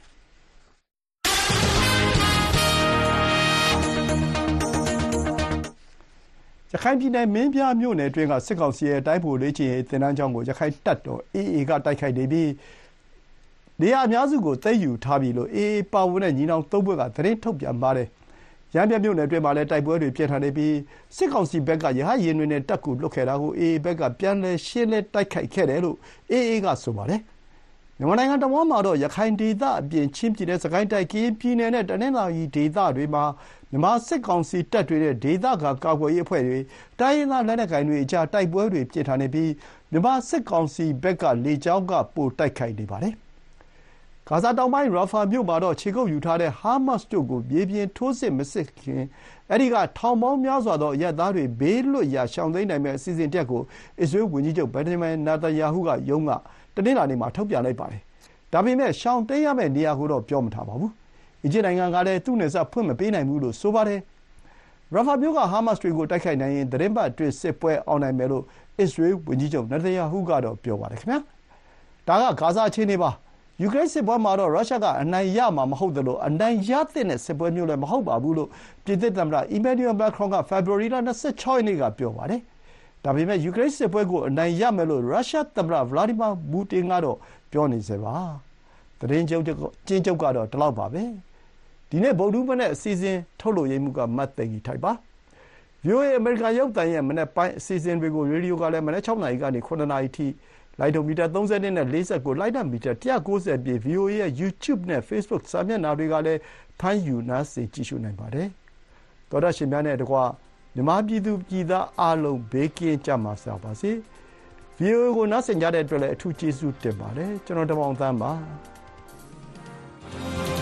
ရခိုင်ပြည်နယ် မင်းပြားမြို့နယ်အတွင်းက စစ်ကောင်စီရဲ့ တိုင်းဗိုလ်လေ့ကျင့်ရေး သင်တန်းကျောင်းကိုရခိုင်တပ်တော် AA က တိုက်ခိုက်နေပြီး နေရာအများစုကို သိမ်းယူထားပြီလို့ AA ပါဝင်တဲ့ ညီနောင်သုံးဖွဲ့က သတင်းထုတ်ပြန်ပါတယ်။ရမ်းဗြဲမြို့နယ်အတွင်းမှာလည်း တိုက်ပွဲတွေ ပြင်းထန်နေပြီး စစ်ကောင်စီဘက်က ရဟတ်ယာဉ်တွေနဲ့ တပ်ကူလွှတ်ခဲ့တာကို AA ဘက်က ပြန်လည် ရှင်းလင်း တိုက်ခိုက်ခဲ့တယ်လို့ AA က ဆိုပါတယ်။မြန်မာနိုင်ငံတဝန်းမှာတော့ ရခိုင်ဒေသအပြင် ချင်းပြည်နယ်၊စစ်ကိုင်းတိုင်း၊ကရင်ပြည်နယ်နဲ့ တနင်္သာရီဒေသတွေမှာ မြန်မာစစ်ကောင်စီတပ်တွေနဲ့ ဒေသခံကာကွယ်ရေးအဖွဲ့တွေ၊တိုင်းရင်းသားလက်နက်ကိုင်တွေအကြား တိုက်ပွဲတွေ ပြင်းထန်နေပြီး မြန်မာစစ်ကောင်စီဘက်က လေကြောင်းက ပိုတိုက်ခိုက်နေပါတယ်။ဂါဇာတောင်ပိုင်း ရာဖာမြို့မှာတော့ ခြေကုပ်ယူထားတဲ့ ဟားမတ်စ်တို့ကို မြေပြင်ထိုးစစ်မဆင်ခင် အဲဒီက ထောင်ပေါင်းများစွာသော အရပ်သားတွေ ဘေးလွတ်ရာ ရှောင်တိမ်းနိုင်မယ့် အစီအစဉ်တရပ်ကို အစ္စရေးဝန်ကြီးချုပ် ဘင်ဂျမင် နာတန်ယာဟုရုံးက တနင်္လာနေ့မှာ ထုတ်ပြန်လိုက်ပါတယ်။ဒါပေမဲ့ ရှောင်တိမ်းရမယ့်နေရာကိုတော့ ပြောမထားပါဘူး အီဂျစ်နိုင်ငံကလည်းသူ့နယ်စပ်ဖွင့်မပေးနိုင်ဘူးလို့ဆိုပါတယ်။ရာဖာမြို့ကဟားမတ်စ်တွေကိုတိုက်ခိုက်နိုင်ရင်သီတင်းပတ်အတွင်းစစ်ပွဲအောင်နိုင်မယ်လို့အစ္စရေးဝန်ကြီးချုပ်နေတန်ယာဟုကတော့ပြောပါတယ်။ဒါကဂါဇာအခြေအနေပါ။ယူကရိန်းစစ်ပွဲမှာတော့ရုရှားကအနိုင်ရမှာမဟုတ်သလိုအနိုင်ရသင့်တဲ့စစ်ပွဲမျိုးလည်းမဟုတ်ပါဘူးလို့ပြင်သစ်သမ္မတအီမန်နျူရယ်မက်ခရွန်ကဖေဖော်ဝါရီလ၂၆ရက်နေ့ကပြောပါတယ်။ဒါပေမဲ့ယူကရိန်းစစ်ပွဲကိုအနိုင်ရမယ်လို့ရုရှားသမ္မတဗလာဒီမာပူတင်ကတော့ပြောနေဆဲပါ။သတင်းအကျဉ်းချုပ်ကတော့ဒီလောက်ပါပဲ ဒီနေ့ဗုဒ္ဓဟူးမနက်အစီအစဉ်ထုတ်လုပ်ရေးမှူးကမသိင်္ဂီထိုက်ပါ VOA အမေရိကန်ရုပ်သံရဲ့မနက်ပိုင်းအစီအစဉ်တွေကိုရေဒီယိုကလည်းမနက်6နာရီကနေ9နာရီထိလိုင်းဒိုမီတာ30နဲ့49လိုက်တာမီတာ190ပြည့် VOA ရဲ့ YouTube နဲ့ Facebook စာမျက်နှာတွေကလည်းဖမ်းယူနားဆင်ကြည့်ရှုနိုင်ပါတယ်သောတာရှင်များနဲ့တကွမြန်မာပြည်သူပြည်သားအားလုံးဘေးကင်းကြမှာစားပါစေ။ VOA ကိုနားဆင်ကြတဲ့အတွက်လည်းအထူးကျေးဇူးတင်ပါတယ်ကျွန်တော်တမောင်သန်းပါ။